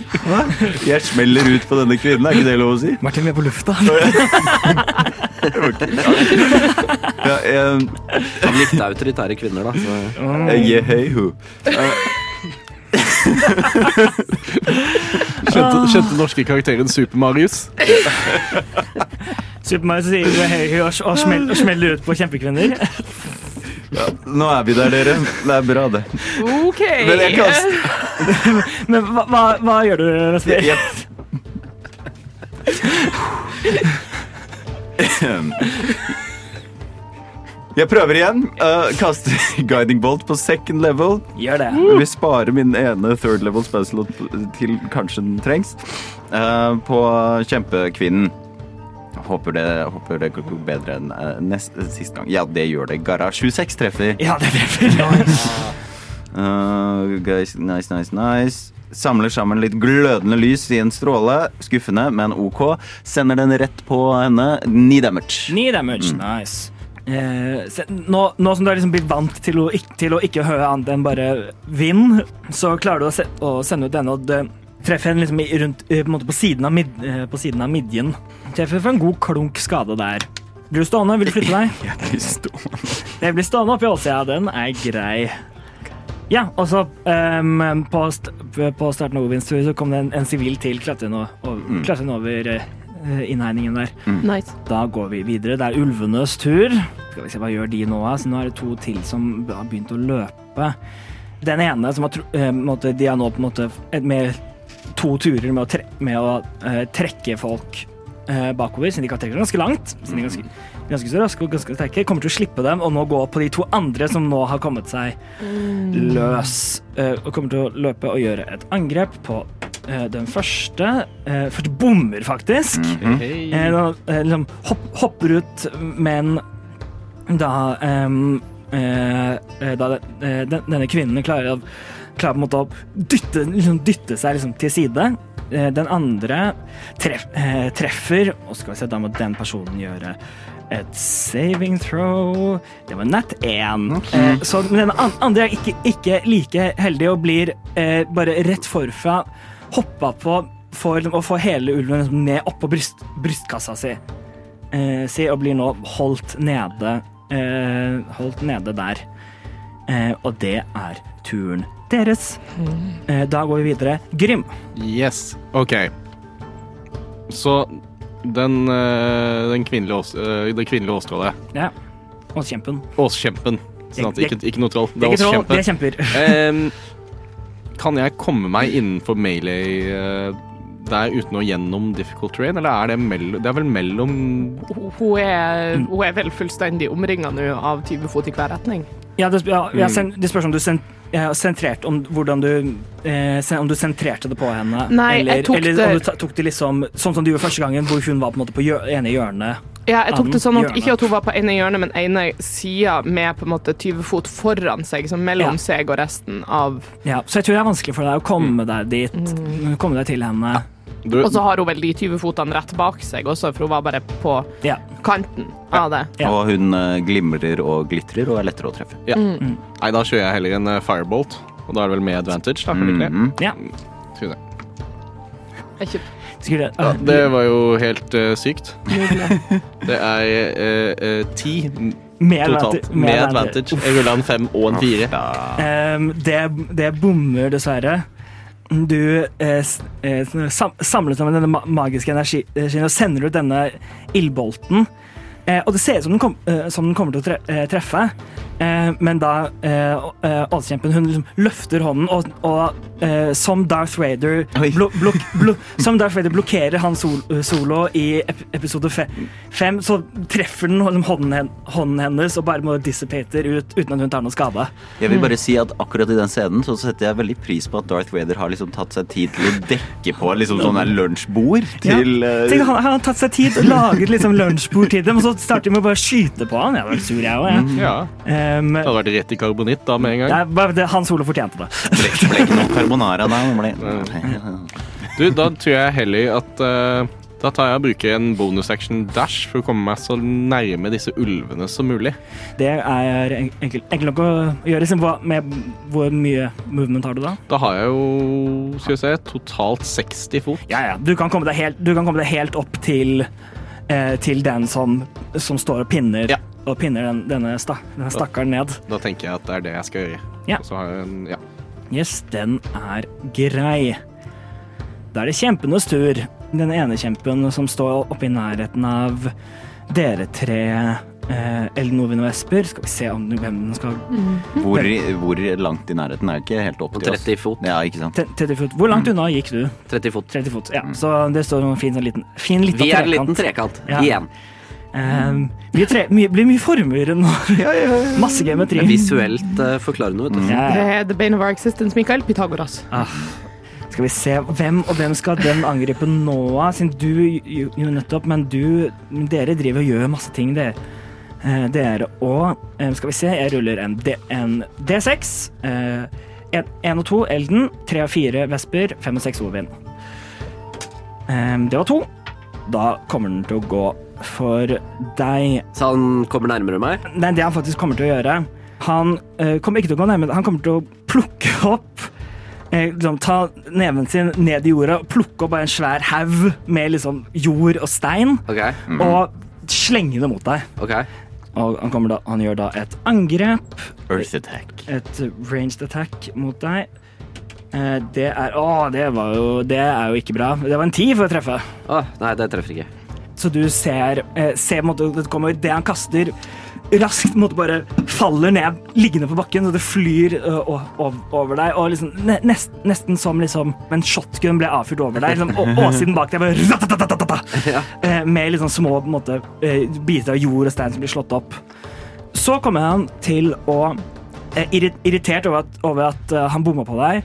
[SPEAKER 2] Jeg smeller ut på denne kvinnen, er ikke det lov å si?
[SPEAKER 1] Martin, vi er på lufta.
[SPEAKER 2] Ja, jeg,
[SPEAKER 5] Han likte autoritære kvinner, da. Så.
[SPEAKER 2] jeg gir hei ho.
[SPEAKER 3] Kjente, kjente norske karakteren Super-Marius.
[SPEAKER 1] Super-Marius sier hey, hey, og, og, smell, og smeller ut på kjempekvinner.
[SPEAKER 2] Nå er vi der, dere. Det er bra, det.
[SPEAKER 4] OK.
[SPEAKER 2] Men jeg kaster
[SPEAKER 1] Men hva, hva, hva gjør du, Vesper?
[SPEAKER 2] Jeg prøver igjen. Uh, kaster guiding bolt på second level.
[SPEAKER 1] Gjør det.
[SPEAKER 2] Jeg vil spare min ene third level spell til kanskje den trengs. Uh, på kjempekvinnen. Håper det, håper det går bedre enn uh, nest, sist gang. Ja, det gjør det. Gara 26 treffer.
[SPEAKER 1] Ja, det treffer.
[SPEAKER 2] Uh, guys, nice, nice, nice. Samler sammen litt glødende lys i en stråle. Skuffende, men OK. Sender den rett på henne. Ni damage.
[SPEAKER 1] Ni damage. Nice. Eh, se, nå, nå som du har liksom blitt vant til å, til å ikke høre annet enn bare vind, så klarer du å, se, å sende ut denne, og det treffer henne liksom rundt, eh, på, en måte på, siden av mid, eh, på siden av midjen. Treffer for en god klunk skade der. Blir du stående? Vil du flytte deg?
[SPEAKER 2] Jeg blir stående.
[SPEAKER 1] Jeg blir stående oppi ålsida. Den er grei. Ja, og så um, på, st på starten av Ovins tur så kom det en, sivil til klatrende over, og- klatrende over uh, innhegningen der.
[SPEAKER 4] Nice.
[SPEAKER 1] Da går vi videre. Det er ulvenes tur. Skal vi se, Hva gjør de nå? da? Så nå er det to til som har begynt å løpe. Den ene som har måte, De har nå på en måte et- med to turer med å, tre med å uh, trekke folk uh, bakover, siden de kan trekke ganske langt. Siden de er ganske, ganske så raske og ganske sterke. Kommer til å slippe dem og nå gå på de to andre som nå har kommet seg løs. Uh, og kommer til å løpe og gjøre et angrep på eh, den første. Uh, første bommer, faktisk. Mm -hmm. liksom hopp, hopper ut, men da um, Da den, denne kvinnen klarer, å- klarer på en måte å dytte, liksom, dytte seg liksom, til side. Eh, den andre treff, eh, treffer, og skal vi se, da må den personen gjøre et saving throw. Det var nett én. Eh, så den andre er ikke, ikke like heldig og blir eh, bare rett forfra hoppa på for å få hele ulven liksom ned oppå bryst, brystkassa si. Eh, si og blir nå holdt nede eh, Holdt nede der. Eh, og det er turen deres. Eh, da går vi videre. Grym.
[SPEAKER 3] Yes. OK. Så den, eh, den kvinnelige, ås, eh, det kvinnelige åstrollet.
[SPEAKER 1] Ja. Åskjempen.
[SPEAKER 3] Åskjempen. Sånn at, ikke, ikke noe troll.
[SPEAKER 1] Det er åskjempe. det er kjemper.
[SPEAKER 3] Em, kan jeg komme meg innenfor melee der uten å gjennom difficult terrain, eller er det mellom Det er vel mellom
[SPEAKER 4] hun er, hun er vel fullstendig omringa nå av 20 fot i hver retning.
[SPEAKER 1] Ja, det, ja, ja,
[SPEAKER 3] Mm.
[SPEAKER 1] sen, det spørs om du sen, ja, sentrert om hvordan du eh, sen, Om du sentrerte det på henne,
[SPEAKER 4] Nei, jeg
[SPEAKER 1] eller,
[SPEAKER 4] tok
[SPEAKER 1] eller
[SPEAKER 4] det-
[SPEAKER 1] om du ta, tok det liksom sånn som du gjorde første gangen, hvor hun var på en måte på hjør, ene hjørnet.
[SPEAKER 4] Ja, jeg tok det sånn at
[SPEAKER 1] Hjørnet.
[SPEAKER 4] Ikke at hun var på ene hjørnet, men ene sida med på en måte 20 fot foran seg, liksom mellom
[SPEAKER 1] Ja.
[SPEAKER 4] seg og resten av
[SPEAKER 1] Ja, så jeg tror det er vanskelig for deg å komme deg dit. Komme deg til henne.
[SPEAKER 3] Du,
[SPEAKER 4] Og så har hun vel de 20 fotene rett bak seg også, for hun var bare på
[SPEAKER 1] Ja.
[SPEAKER 4] kanten av det.
[SPEAKER 1] Ja.
[SPEAKER 2] Og hun eh, glimrer og glitrer og er lettere å treffe.
[SPEAKER 3] ja. Nei, da kjører jeg heller en eh, firebolt, og da er det vel med advantage, da?
[SPEAKER 2] Mhm.
[SPEAKER 1] ja.
[SPEAKER 4] Ikke
[SPEAKER 1] Skal det,
[SPEAKER 3] Ja, det var jo helt uh, sykt. Det er eh, eh, ti
[SPEAKER 1] med
[SPEAKER 3] totalt
[SPEAKER 1] advantage-
[SPEAKER 3] med advantage. Jeg rulla en fem og en fire.
[SPEAKER 1] Ehm, det, det bommer dessverre. Du eh, samler eh, sammen denne magiske energien og sender ut denne ildbolten. Eh, og det ser ut som eh, som den kommer til å eh, treffe, eh, men da eh, eh, hun liksom løfter hånden, og, og eh, som Darth Vader blo, blok, blo, Som Darth Vader blokkerer han sol, solo i ep episode fe, fem, så treffer den liksom hånden, hånden hennes og bare må dissipater ut uten at hun tar noe skade.
[SPEAKER 2] Jeg vil bare si at akkurat i den scenen så setter jeg veldig pris på at Darth Vader har liksom tatt seg tid til å dekke på liksom sånn der lunsjbord til ja.
[SPEAKER 1] Tenk, han, han har tatt seg tid og laget liksom lunsjbord til dem, og så starter de med å bare skyte på han. Jeg var sur, jeg òg. Ja.
[SPEAKER 3] Ja.
[SPEAKER 1] Um,
[SPEAKER 3] Det hadde vært rett i karbonitt da med en
[SPEAKER 1] det
[SPEAKER 3] gang.
[SPEAKER 1] er bare det, Hans Ole fortjente det.
[SPEAKER 2] ble, ble ikke noe carbonara da. det Ble,
[SPEAKER 3] Du, da tror jeg heller at uh, da tar jeg og bruker en bonus-action dash for å komme meg så nærme disse ulvene som mulig.
[SPEAKER 1] Det er enkelt, enkelt nok å gjøre. Liksom, hva, med hvor mye movement har du da?
[SPEAKER 3] Da har jeg jo, skal vi se, totalt 60 fot.
[SPEAKER 1] Ja, ja. Du kan komme deg helt, du kan komme deg helt opp til, eh, til den som, som står og pinner,
[SPEAKER 3] Ja.
[SPEAKER 1] Og pinner den, denne, sta, denne stakkaren ned.
[SPEAKER 3] Da tenker jeg at det er det jeg skal gjøre.
[SPEAKER 1] Ja.
[SPEAKER 3] Og så har jeg en, ja.
[SPEAKER 1] Yes, den er grei. Da er det kjempenes tur. Den ene kjempen som står oppe i nærheten av dere tre, eh, Elnovin og Esper. Skal vi se om hvem den skal
[SPEAKER 2] hvor, hvor langt i nærheten er ikke helt opp til oss.
[SPEAKER 5] 30 fot.
[SPEAKER 2] Ja, ikke sant.
[SPEAKER 1] 30 fot. Hvor langt unna gikk du?
[SPEAKER 5] 30 fot.
[SPEAKER 1] 30 fot. Ja, så det står en fin, sånn liten, fin liten
[SPEAKER 5] Vi er en liten
[SPEAKER 1] trekant.
[SPEAKER 5] igjen.
[SPEAKER 1] Ja. Eh, mye tre, mye, blir mye formuer nå. Masse geometri.
[SPEAKER 5] Visuelt uh, forklarende, vet du.
[SPEAKER 1] Yeah.
[SPEAKER 4] Det er The Bane of Our Existence, Mikael. Pythagoras.
[SPEAKER 1] Ah. Skal vi se, hvem og hvem skal den angripe nå, da? siden du jo, nettopp, men du Dere driver og gjør masse ting, dere. Uh, dere og eh, Skal vi se, jeg ruller en, D, en D6. Én og to Elden, tre og fire Vesper, fem og seks Ovin. Um, det var to. Da kommer den til å gå for deg.
[SPEAKER 5] Så han kommer nærmere meg.
[SPEAKER 1] Nei, det han faktisk kommer til å gjøre Han eh, kommer ikke til å gå nærmere, han kommer til å plukke opp eh, liksom, Ta neven sin ned i jorda og plukke opp en svær haug med liksom, jord og stein,
[SPEAKER 5] OK.
[SPEAKER 1] og slenge det mot deg.
[SPEAKER 5] Okay.
[SPEAKER 1] Og han, da, han gjør da et angrep,
[SPEAKER 2] Earth attack.
[SPEAKER 1] et ranged attack mot deg. Eh, det er Å, det var jo Det er jo ikke bra. Det var en ti for å treffe.
[SPEAKER 5] Å, nei, det treffer ikke.
[SPEAKER 1] Så du ser, eh, ser måte, det kommer det han kaster raskt måte bare faller ned liggende på bakken, og det flyr o- over deg. Og liksom, ne, nest, nesten som liksom en shotgun ble avfyrt over deg. Liksom, og åsiden bak deg bare
[SPEAKER 5] Ja.
[SPEAKER 1] eh, Med liksom små måte, biter av jord og stein som blir slått opp. Så kommer han til å, irritert over at, over at han bomma på deg,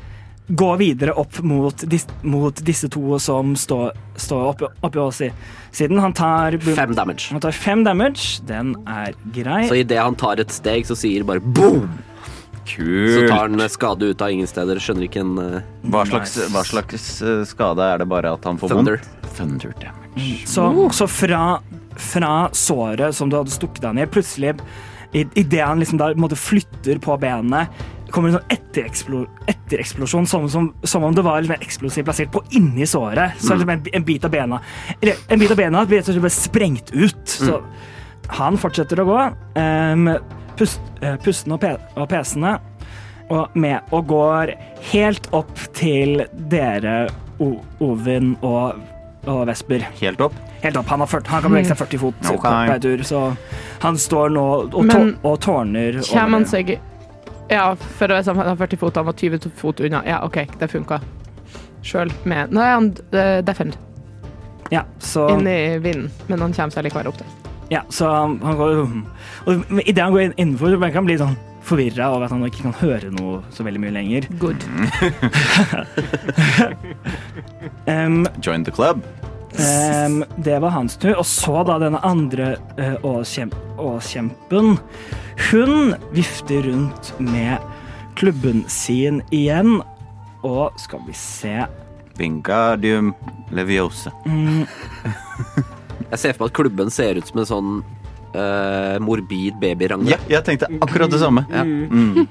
[SPEAKER 1] gå videre opp mot, dis, mot disse to som står, står oppi, oppi oss i siden. Han tar,
[SPEAKER 5] Fem damage.
[SPEAKER 1] han tar fem damage. Den er grei.
[SPEAKER 5] Så idet han tar et steg, så sier bare boom! Så tar han skade ut av ingen steder. Skjønner ikke en uh,
[SPEAKER 2] Hva slags,
[SPEAKER 1] Nice.
[SPEAKER 2] hva slags eh, skade er det bare at han får
[SPEAKER 5] Thunder.
[SPEAKER 2] vondt? Thunder damage.
[SPEAKER 1] Så, så fra, fra såret som du hadde stukket deg ned, plutselig Idet han liksom da måte flytter på benet, kommer en sånn ettereksplo, etter som, som, som om det var liksom en eksplosiv plassert på inni såret. Så mm. en, en bit av bena Eller en bit av bena blir rett og slett bare sprengt ut. Så han fortsetter å gå, um, pust, uh, pustende og, pe og pesende, og, med, og går helt opp til dere, O Ovin og, og Vesper.
[SPEAKER 2] Helt opp.
[SPEAKER 1] Helt opp. Han, har 40, han kan bevege seg 40 fot
[SPEAKER 2] okay.
[SPEAKER 1] på tur, så han står nå og, tå
[SPEAKER 4] Men
[SPEAKER 1] og tårner
[SPEAKER 4] Kommer han
[SPEAKER 1] over.
[SPEAKER 4] seg Ja, for å være han har 40 fot, han var 20 fot unna. Ja, OK, det funka. Sjøl med Nå er han uh, defend
[SPEAKER 1] Ja, så,
[SPEAKER 4] inni vinden, men han kommer seg likevel opp der.
[SPEAKER 1] ja, så han, han går Og idet han går inn- innenfor, så kan han bli sånn forvirra over at han ikke kan høre noe så veldig mye lenger.
[SPEAKER 4] Good.
[SPEAKER 1] Um,
[SPEAKER 2] Join the club.
[SPEAKER 1] Ehm, det var hans tur. Og så da denne andre uh, åskjempen. Hun vifter rundt med klubben sin igjen. Og skal vi se
[SPEAKER 2] Vingardium leviosa.
[SPEAKER 1] mm,
[SPEAKER 5] Jeg ser for meg at klubben ser ut som en sånn uh, morbid babyrangle.
[SPEAKER 2] Ja, jeg tenkte akkurat det samme.
[SPEAKER 5] Ja.
[SPEAKER 2] Mm.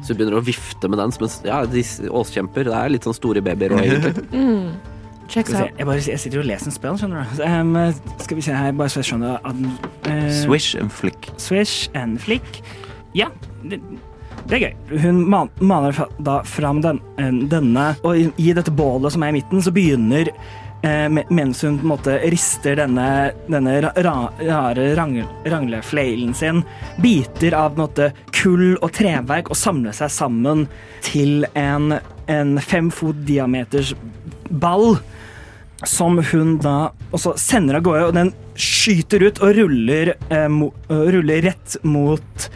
[SPEAKER 5] Så du begynner å vifte med den som en Ja, de åskjemper. Det er litt sånn store babyer òg, egentlig.
[SPEAKER 4] Checks out.
[SPEAKER 1] jeg, bare, jeg sitter jo og leser en spill, skjønner du. Um, skal vi se her, bare så jeg skjønner uh, eh,
[SPEAKER 2] Swish and flick.
[SPEAKER 1] Swish and flick. Ja, det, det er gøy. Hun man, maner da fram den, denne, og i, i dette bålet som er i midten, så begynner eh, mens hun på en måte rister denne, denne ra, ra, rare rang, rangleflailen sin, biter av på en måte kull og treverk og samler seg sammen til en, en fem fot diameters ball som hun da også sender av gårde, og den skyter ut og ruller, eh, mo, ruller rett mot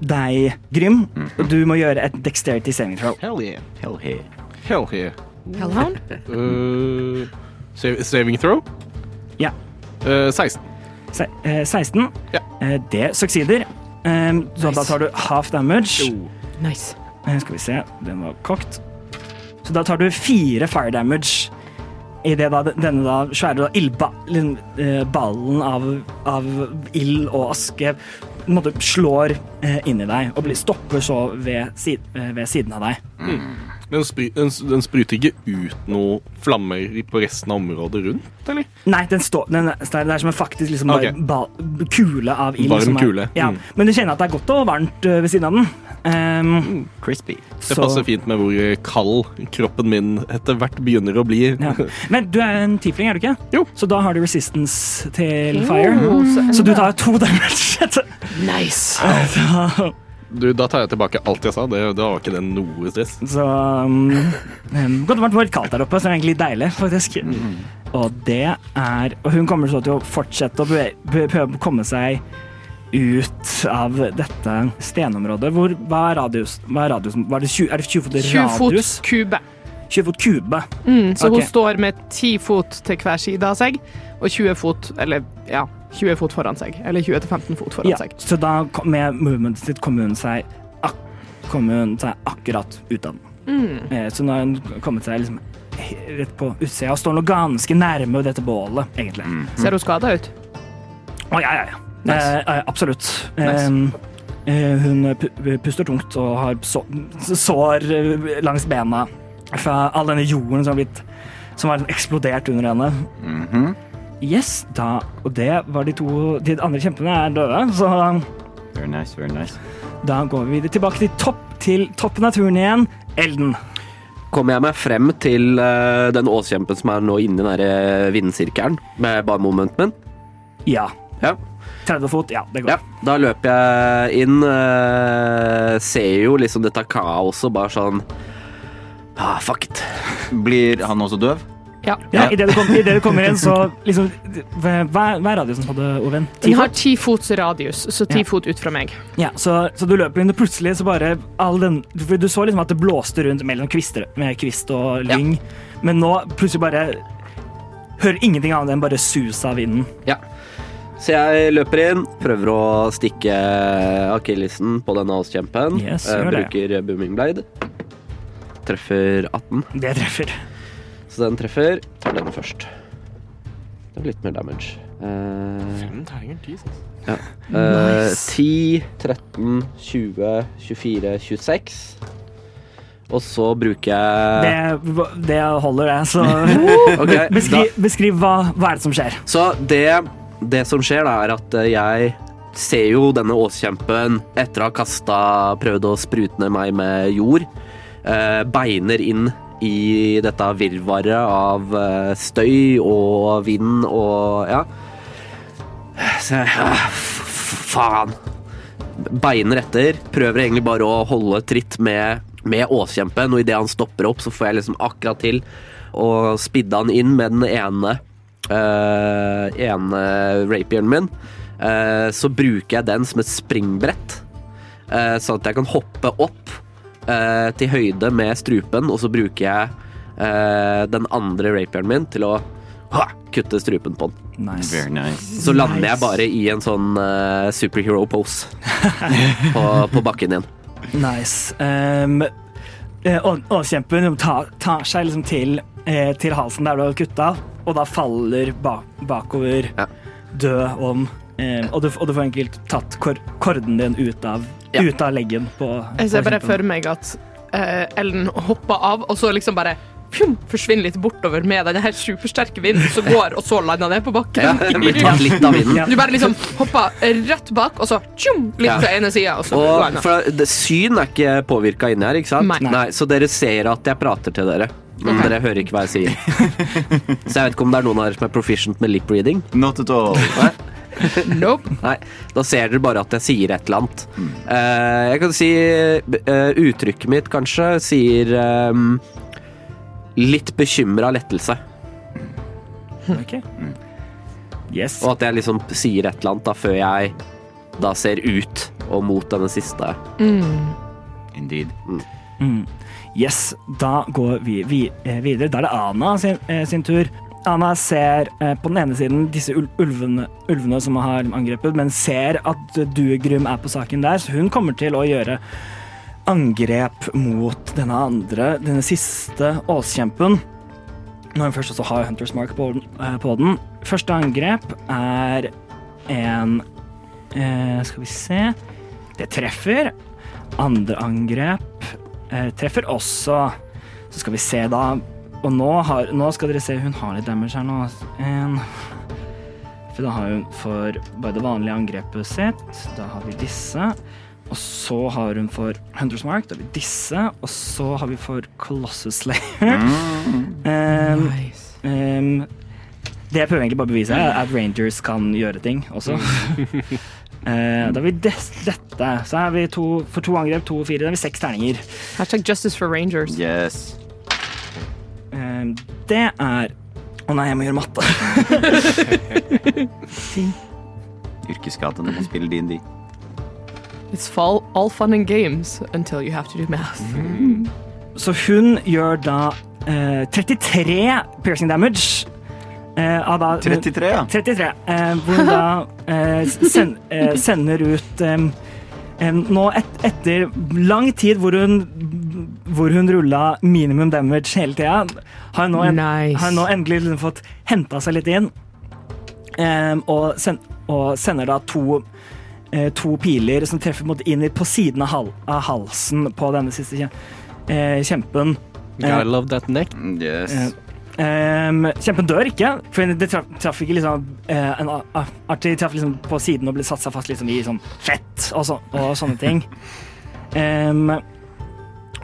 [SPEAKER 1] deg, Grym. Og du må gjøre et dexterity saving throw.
[SPEAKER 3] Hell yeah.
[SPEAKER 2] Hell yeah.
[SPEAKER 3] Hell yeah.
[SPEAKER 4] Hellhound?
[SPEAKER 3] Uh, saving throw?
[SPEAKER 1] Ja.
[SPEAKER 3] Uh, 16.
[SPEAKER 1] Se, uh, 16.
[SPEAKER 3] Yeah.
[SPEAKER 1] Eh, det succeeder. Eh, så da tar du half damage.
[SPEAKER 4] Nice.
[SPEAKER 1] Eh, skal vi se, den var kokt. Så da tar du fire fire damage i det da, denne da svære ildballen ballen av, av ild og aske måte slår eh, inn i deg og blir, stopper så ved, eh, ved siden av deg.
[SPEAKER 3] Den, spry, den, den spruter ikke ut noe flammer på resten av området rundt, eller?
[SPEAKER 1] Nei, den står, den det er som en faktisk liksom bare
[SPEAKER 3] Ok.
[SPEAKER 1] ba, kule av ild.
[SPEAKER 3] Varm
[SPEAKER 1] er-
[SPEAKER 3] kule.
[SPEAKER 1] Ja,
[SPEAKER 3] Mm.
[SPEAKER 1] Men du kjenner at det er godt og varmt eh, ved siden av den. Um,
[SPEAKER 2] Crispy.
[SPEAKER 3] Det passer fint med hvor kald kroppen min etter hvert begynner å bli.
[SPEAKER 1] ja. Men du er en tiefling, er du ikke?
[SPEAKER 3] Jo.
[SPEAKER 1] Så da har du resistance til fire.
[SPEAKER 4] Mm, så
[SPEAKER 1] Så du tar to damage.
[SPEAKER 4] Nice.
[SPEAKER 3] Du, da tar jeg tilbake alt jeg sa. Det, da var ikke det noe stress.
[SPEAKER 1] så um, Godt det var kaldt der oppe, så det er egentlig deilig, faktisk. Og det er Og hun kommer så til å fortsette å prøve å komme seg ut av dette stenområdet. Hvor, hva er radius? Hva er radiusen? er, det 20, er det 20 fot
[SPEAKER 4] 20 fot kube.
[SPEAKER 1] 20 fot kube.
[SPEAKER 4] Mm, så
[SPEAKER 1] okay.
[SPEAKER 4] hun står med 10 fot til hver side av seg, og 20 fot, eller ja, 20 fot foran seg. Eller 20-15 fot foran
[SPEAKER 1] Ja,
[SPEAKER 4] seg.
[SPEAKER 1] så da med movementet sitt kommer hun seg, ak kommer hun seg akkurat ut av den.
[SPEAKER 4] Mm.
[SPEAKER 1] Eh, Så nå har hun kommet seg liksom rett på utsida og står nå ganske nærme dette bålet, egentlig.
[SPEAKER 4] Ser hun skada ut?
[SPEAKER 1] Å, ja, ja, ja.
[SPEAKER 4] Nice.
[SPEAKER 1] Eh, eh, absolutt.
[SPEAKER 4] Nice.
[SPEAKER 1] Eh, eh, hun puster tungt og har sår eh, langs bena fra all denne jorden som har blitt som har eksplodert under henne.
[SPEAKER 2] Mhm.
[SPEAKER 1] Yes, da Og det var de to De andre kjempene er døde, så
[SPEAKER 2] Very nice, very nice.
[SPEAKER 1] Da går vi tilbake til topp til toppen av turen igjen. Elden.
[SPEAKER 5] Kommer jeg meg frem til uh, den åskjempen som er nå inni den der eh, vindsirkelen med barmomenten min?
[SPEAKER 1] Ja.
[SPEAKER 5] Ja.
[SPEAKER 1] 30 fot, ja, det går.
[SPEAKER 5] ja. Da løper jeg inn, Uh, ser jo liksom dette kaoset, bare sånn Ah, fuck it.
[SPEAKER 2] Blir han også døv?
[SPEAKER 4] Ja.
[SPEAKER 1] Ja, Idet du, kom, i det du kommer inn, så liksom Hva hva er radiusen på det, Oven? Ti
[SPEAKER 4] Den har ti fots radius, så ti
[SPEAKER 1] Ja.
[SPEAKER 4] fot ut fra meg.
[SPEAKER 1] Ja, så, så du løper inn, og plutselig så bare all den For du så liksom at det blåste rundt mellom kvister, med kvist og
[SPEAKER 5] Ja.
[SPEAKER 1] lyng, men nå plutselig bare Hører ingenting annet enn bare sus av vinden.
[SPEAKER 5] Ja. Så jeg løper inn, prøver å stikke akillesen på denne halskjempen.
[SPEAKER 1] Yes,
[SPEAKER 5] Eh, bruker booming blade. Treffer 18,
[SPEAKER 1] Det treffer.
[SPEAKER 5] Så den treffer. Tar denne først. Det er litt mer damage. Eh,
[SPEAKER 3] Fem terninger, Jesus.
[SPEAKER 5] ja. Uh,
[SPEAKER 4] Nice.
[SPEAKER 5] 10, 13, 20, 24, 26. Og så bruker jeg
[SPEAKER 1] Det, det holder, det. Så
[SPEAKER 5] okay,
[SPEAKER 1] beskriv, beskriv hva, hva er det som skjer.
[SPEAKER 5] Så det, det som skjer, da, er at eh, jeg ser jo denne åskjempen etter å ha kasta Prøvd å sprute ned meg med jord. Eh, beiner inn i dette virvaret av eh, støy og vind og ja. Så f- Faen. Beiner etter. Prøver egentlig bare å holde tritt med, med åskjempen, og idet han stopper opp, så får jeg liksom akkurat til å spidde han inn med den ene eh, ene rapieren min. Eh, så bruker jeg den som et springbrett, sånn at jeg kan hoppe opp eh, til høyde med strupen, og så bruker jeg eh, den andre rapieren min til å ha, kutte strupen på den.
[SPEAKER 1] Nice.
[SPEAKER 2] Very nice.
[SPEAKER 5] Så lander jeg bare i en sånn eh, superhero pose på, på bakken igjen.
[SPEAKER 1] Nice. Um, eh, å- Åskjempen tar, tar seg liksom til, eh, til halsen der du har kutta, og da faller ba bakover,
[SPEAKER 5] Ja.
[SPEAKER 1] død om. Eh, og, du, og du får enkelt tatt kor korden din ut av,
[SPEAKER 5] Ja.
[SPEAKER 1] ut av leggen på
[SPEAKER 4] Jeg ser bare for meg at uh, Ellen hopper av, og så liksom bare pjum, forsvinner litt bortover med denne her supersterke vinden som går, og så lander ned på
[SPEAKER 5] Ja,
[SPEAKER 4] bakken.
[SPEAKER 5] blir tatt litt av vinden.
[SPEAKER 4] Du bare liksom hopper rett bak, og så tjum, litt
[SPEAKER 5] Ja.
[SPEAKER 4] til ene sida, og så
[SPEAKER 5] Og for det, Syn er ikke påvirka inni her, ikke sant?
[SPEAKER 4] Nei.
[SPEAKER 5] Så dere ser at jeg prater til dere. Men dere hører ikke hva jeg sier. Så jeg vet ikke om det er noen av dere som er proficient med lip reading.
[SPEAKER 2] Not at all.
[SPEAKER 4] Nope.
[SPEAKER 5] Nei, Da ser dere bare at jeg sier et eller annet. Eh, jeg kan si uh, Uttrykket mitt kanskje sier um, litt bekymra lettelse.
[SPEAKER 1] Ok. Yes.
[SPEAKER 5] Og at jeg liksom sier et eller annet da før jeg da ser ut og mot denne siste.
[SPEAKER 2] Indeed.
[SPEAKER 1] Mm. Yes, da går vi, vi videre. Da er det Ana sin, eh, sin tur. Ana ser eh, på den ene siden disse ulvene, ulvene som har angrepet, men ser at Duegrym er på saken der, så hun kommer til å gjøre angrep mot denne andre, denne siste åskjempen. Når hun først også har Hunters Mark på, eh, på den. Første angrep er en eh, Skal vi se Det treffer. Andre angrep eh, treffer også. Så skal vi se, da. Og nå, har, nå skal dere se, hun har litt damage her nå. En. For da har hun for bare det vanlige angrepet sitt. Da har vi disse. Og så har hun for Hunters Mark. Da har vi disse. Og så har vi for Colossus Slayer. Um,
[SPEAKER 4] Nice.
[SPEAKER 1] um, det jeg prøver egentlig bare å bevise, er at Rangers kan gjøre ting også. Uh, da har vi des dette. Så er vi to, for to angrep, to og fire. Da har vi seks terninger.
[SPEAKER 4] Hashtag justice for rangers.
[SPEAKER 2] Yes.
[SPEAKER 1] Eh, det er Å nei, jeg må gjøre matte.
[SPEAKER 2] Yrkesskade når man spiller DND.
[SPEAKER 4] It's fall, all fun and games until you have to do math.
[SPEAKER 1] Så hun gjør da eh, 33 piercing damage. eh, av da
[SPEAKER 2] 33, ja.
[SPEAKER 1] 33. eh, hvor hun da eh, sen, eh, sender ut em, Nå et, etter lang tid hvor hun hvor hun rulla minimum damage hele tida, har hun nå, en,
[SPEAKER 4] Nice.
[SPEAKER 1] har hun nå endelig liksom fått henta seg litt inn. Um, og, sen, og sender da to, uh, to piler som treffer mot, inn på siden av, hal, av halsen på denne siste eh, kjempen.
[SPEAKER 3] Gotta love that neck.
[SPEAKER 2] Yes.
[SPEAKER 1] Eh, Ehm, kjempen dør ikke, for det traff, traf ikke liksom uh, En artig traff liksom på siden og ble satt seg fast liksom i sånn fett og, så, og sånne ting. Ehm,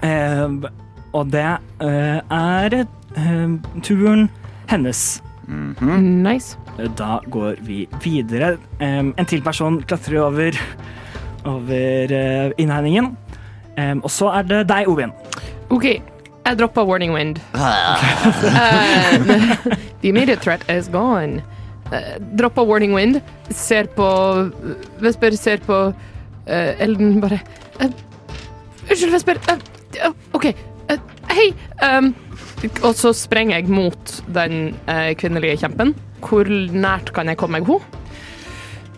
[SPEAKER 1] og det eh, er ehm, turen hennes.
[SPEAKER 4] Nice.
[SPEAKER 1] Da går vi videre. Ehm, en til person klatrer over, over eh, innhegningen. Ehm, og så er det deg, Ovin.
[SPEAKER 4] OK, jeg droppa warning wind. Uh, the immediate threat is gone. Uh, droppa warning wind. Ser på Vesper ser på uh, Elden bare uh, Unnskyld, Vesper. OK. Uh, hei. Um, og så sprenger jeg mot den uh, kvinnelige kjempen. Hvor nært kan jeg komme meg henne?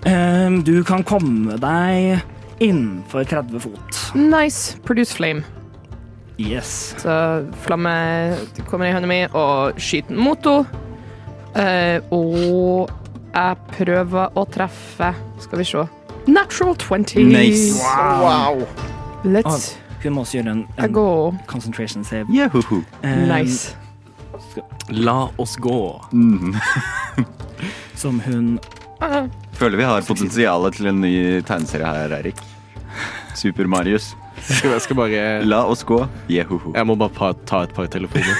[SPEAKER 1] Um, du kan komme deg innenfor 30 fot.
[SPEAKER 4] Nice. Produce flame.
[SPEAKER 1] Yes.
[SPEAKER 4] Så flamme kommer i hånda mi og skyter mot henne. Uh, og jeg prøver å treffe Skal vi se. Natural 20.
[SPEAKER 2] Nice.
[SPEAKER 4] Wow. Let's
[SPEAKER 1] Hun må også gjøre en, en concentration save.
[SPEAKER 2] Yahoo.
[SPEAKER 1] Um,
[SPEAKER 4] Nice.
[SPEAKER 3] La oss gå.
[SPEAKER 1] Som hun
[SPEAKER 4] Ah,
[SPEAKER 2] Føler vi har potensialet til en ny tegneserie her, Erik. Super Marius.
[SPEAKER 3] Skal, jeg skal bare
[SPEAKER 2] La oss gå. Jehoho.
[SPEAKER 3] Jeg må bare pa- ta et par telefoner.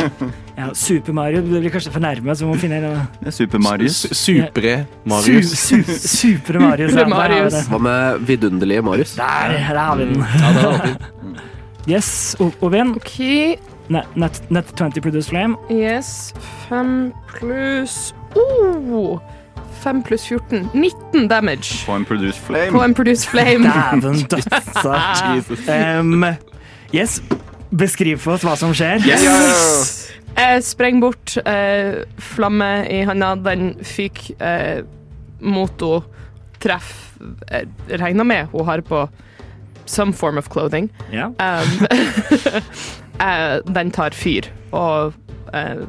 [SPEAKER 1] ja, Super Mario det blir kanskje for nærme, så vi må finne en
[SPEAKER 2] er Super Marius.
[SPEAKER 3] Su- Supre Marius.
[SPEAKER 1] Su, su, Super Marius. ja,
[SPEAKER 4] Marius.
[SPEAKER 5] Hva med vidunderlige Marius?
[SPEAKER 1] Der, der har vi den.
[SPEAKER 3] Ja.
[SPEAKER 1] Yes, O- Ovin.
[SPEAKER 4] OK.
[SPEAKER 1] Net, net, net 20 produce flame.
[SPEAKER 4] Yes. 5 pluss oh, 5 pluss 14. 19 damage
[SPEAKER 2] På en Produce
[SPEAKER 4] på
[SPEAKER 2] Flame.
[SPEAKER 4] en produce flame.
[SPEAKER 1] Dæven dødsa. Um, yes, beskriv for oss hva som skjer.
[SPEAKER 4] Jeg sprenger bort, eh, flamme i handa, den fyker eh, mot henne, treff Jeg regner med hun har på some form of clothing.
[SPEAKER 1] Yeah.
[SPEAKER 4] Um, eh, den tar fyr, og eh,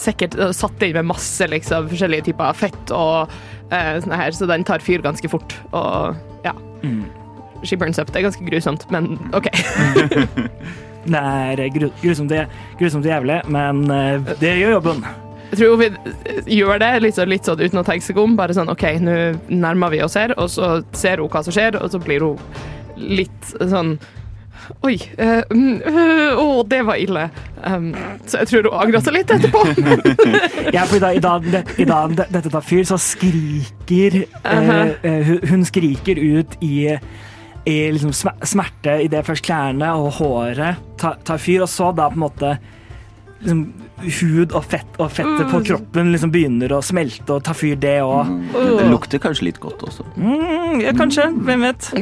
[SPEAKER 4] sikkert eh, satt inn med masse liksom, forskjellige typer fett og eh, sånne her, så den tar fyr ganske fort. Og ja.
[SPEAKER 1] Mm.
[SPEAKER 4] She burns up. Det er ganske grusomt, men OK.
[SPEAKER 1] det er gru, grusomt, grusomt jævlig, men eh, det gjør jobben.
[SPEAKER 4] Jeg tror vi gjør det litt, sånn- litt sånn uten å tenke seg om. Bare sånn OK, nå nærmer vi oss her, og så ser hun hva som skjer, og så blir hun litt sånn Oi. eh, uh, øh, Å, det var ille. Um, så jeg tror hun angra seg litt etterpå.
[SPEAKER 1] Ja, for i dag, i dag, det, i dag det, dette tar fyr, så skriker uh, hun, hun skriker ut i, i liksom smerte idet først klærne og håret tar, tar fyr, og så da på en måte liksom, hud og fett og fettet på kroppen liksom begynner å smelte og ta fyr, det òg.
[SPEAKER 2] Mm, Det lukter kanskje litt godt også.
[SPEAKER 1] Mm, ja, kanskje. Hvem vet?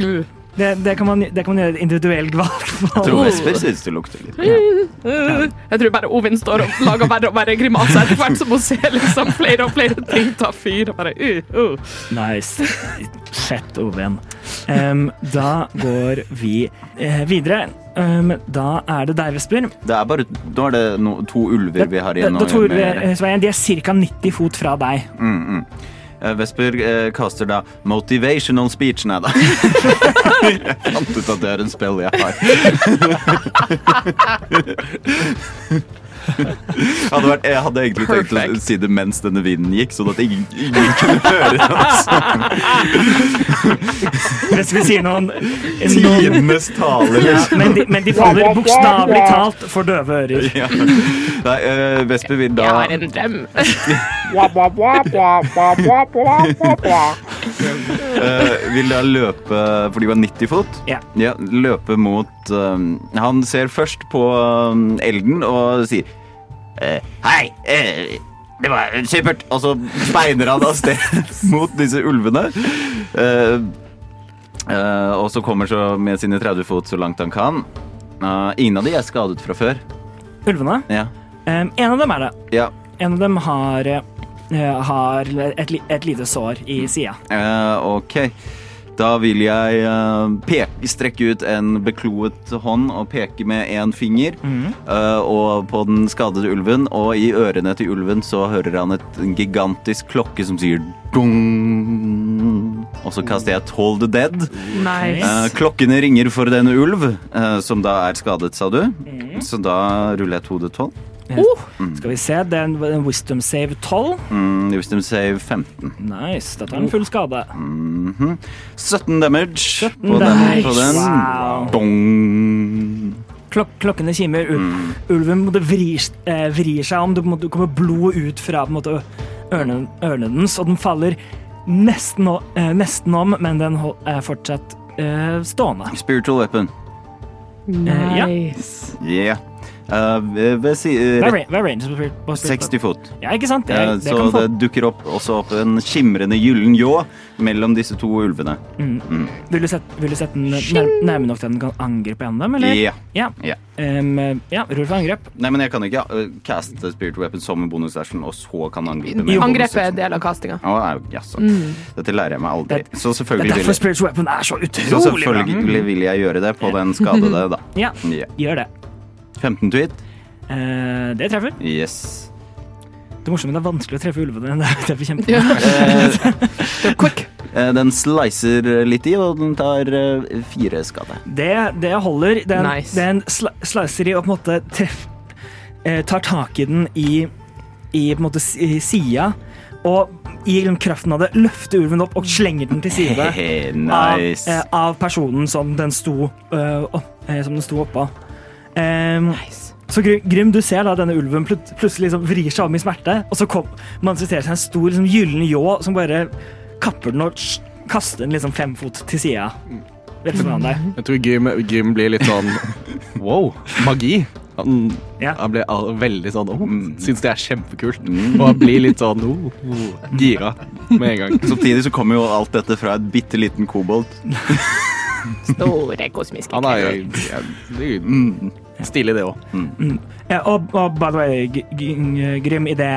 [SPEAKER 1] Det, det, kan man, det kan man gjøre et individuelt valg på.
[SPEAKER 2] Jeg tror Vesper syns det lukter litt.
[SPEAKER 4] uh. Jeg tror bare Ovin står og lager verre og verre grimaser etter hvert som hun ser liksom flere og flere ting ta fyr. Og bare, uh, uh.
[SPEAKER 1] Nice. Fett, Ovin. Um, da går vi uh, videre. Um, da er det deg, Vesper.
[SPEAKER 2] Det er bare, nå er det no, to ulver vi har igjen. Det,
[SPEAKER 1] det,
[SPEAKER 2] det
[SPEAKER 1] to
[SPEAKER 2] ulver,
[SPEAKER 1] eh, Svein, de er ca. 90 fot fra deg.
[SPEAKER 2] Mm, mm. Eh, Vesper eh, kaster da motivational speech. Nei da. jeg fant ut at det er en spill jeg har. hadde vært, jeg hadde egentlig tenkt å si det mens denne vinden gikk, sånn at ingen, ingen kunne høre det. Altså.
[SPEAKER 1] vi sier noen, noen
[SPEAKER 2] Tidenes tale,
[SPEAKER 1] ja,
[SPEAKER 2] liksom.
[SPEAKER 1] men, de, men de faller bokstavelig talt for døve ører.
[SPEAKER 2] Ja. Nei, uh, Vesper vil da
[SPEAKER 4] Jeg har en drøm.
[SPEAKER 2] Eh, vil da løpe, for de var 90 fot,
[SPEAKER 1] Ja.
[SPEAKER 2] løpe mot uh, Han ser først på eh, elden og sier uh, Hei, det var supert. Og så speiner han av sted mot disse ulvene. Og så kommer så med sine 30 fot så langt han kan. Ingen av de er skadet fra før.
[SPEAKER 1] Ulvene.
[SPEAKER 2] Ja.
[SPEAKER 1] Um, en av dem er det.
[SPEAKER 2] ja.
[SPEAKER 1] En av dem har, har et, et lite sår i sida.
[SPEAKER 2] Uh, ok. Da vil jeg uh, peke, strekke ut en bekloet hånd og peke med én finger. eh, og på den skadede ulven, og i ørene til ulven så hører han et en gigantisk klokke som sier dung. Og så kaster jeg Toll the Dead.
[SPEAKER 4] Nice.
[SPEAKER 2] Uh, klokkene ringer for denne ulv, eh, som da er skadet, sa du. Så da ruller jeg 2D12.
[SPEAKER 1] Skal vi se, det er en, en wisdom save 12.
[SPEAKER 2] Mm, wisdom save 15.
[SPEAKER 1] Nice, da tar den full skade.
[SPEAKER 2] Mhm. 17 damage på den.
[SPEAKER 1] Nice.
[SPEAKER 2] På den.
[SPEAKER 1] Wow.
[SPEAKER 2] Dong.
[SPEAKER 1] Klok klokkene kimer. Ul Ulven vrir, eh, vrir seg om. Det en kommer blod ut fra på en måte, ørnen, ørnen dens, og den faller nesten, eh, nesten om, men den er fortsatt eh, stående.
[SPEAKER 2] Spiritual weapon.
[SPEAKER 1] ja.
[SPEAKER 4] Nice.
[SPEAKER 2] Yeah. Uh, ved, si,
[SPEAKER 1] Hva er hva er range på spirit- på
[SPEAKER 2] 60 fot.
[SPEAKER 1] Ja, ikke sant? Det,
[SPEAKER 2] Eh,
[SPEAKER 1] det
[SPEAKER 2] så
[SPEAKER 1] kan få.
[SPEAKER 2] det dukker opp, også opp en skimrende gyllen ljå mellom disse to ulvene.
[SPEAKER 1] Mm. Vil, du sette, vil du sette den nær, nærme nok til at den kan angripe en av dem, eller?
[SPEAKER 2] Ja.
[SPEAKER 1] Ja.
[SPEAKER 2] Ja.
[SPEAKER 1] Em, ja, rull for angrep.
[SPEAKER 2] Nei, men jeg kan ikke uh, caste Spirit weapon som en bonusaction, og så kan angripe med en
[SPEAKER 4] Angrepet er
[SPEAKER 2] bonusaction.
[SPEAKER 4] del av castinga.
[SPEAKER 2] Å, au, jaså. Dette lærer jeg meg aldri.
[SPEAKER 1] Det-
[SPEAKER 2] Så
[SPEAKER 1] Det er
[SPEAKER 2] selvfølgelig
[SPEAKER 1] derfor
[SPEAKER 2] Spirit
[SPEAKER 1] spiritual weapon er så
[SPEAKER 2] så
[SPEAKER 1] utrolig bra.
[SPEAKER 2] selvfølgelig vil jeg gjøre det på den skadede, da.
[SPEAKER 1] Ja,
[SPEAKER 2] Ja.
[SPEAKER 1] gjør det.
[SPEAKER 2] 15 tweet.
[SPEAKER 1] Eh, det treffer.
[SPEAKER 2] Yes.
[SPEAKER 1] Det morsomme er det er vanskelig å treffe ulvene. Det er derfor kjempe...
[SPEAKER 4] Ja.
[SPEAKER 2] Eh,
[SPEAKER 4] Quick.
[SPEAKER 2] Eh, Den slicer litt i, og den tar eh, fire skade.
[SPEAKER 1] Det, det holder. Den,
[SPEAKER 4] Nice.
[SPEAKER 1] den sli slicer i og på en måte treff, eh, tar tak i den i, i på en måte s- i sida, og i liksom kraften av det løfter ulven opp og slenger den til side.
[SPEAKER 2] Hehe,
[SPEAKER 1] av, eh, av personen som den sto, eh, opp, eh, som den sto oppå. Em, Så Grim, du ser da denne ulven plut plutselig liksom vrir seg om i smerte, og så kom, manifesterer seg en stor liksom, gyllen ljå som bare kapper den og kaster den liksom fem fot til sida. Rett foran deg.
[SPEAKER 3] Jeg tror Grim, Grim, blir litt sånn wow, magi. Han,
[SPEAKER 1] Ja.
[SPEAKER 3] han blir veldig sånn oh, Syns det er kjempekult.
[SPEAKER 2] Mm.
[SPEAKER 3] Og han blir litt sånn oh, oh, gira med en gang.
[SPEAKER 2] Samtidig så kommer jo alt dette fra et bitte liten kobolt.
[SPEAKER 4] Store kosmiske
[SPEAKER 3] Han er jo ja, stilig, det òg.
[SPEAKER 1] Ja, og, og by the way, Grym, idet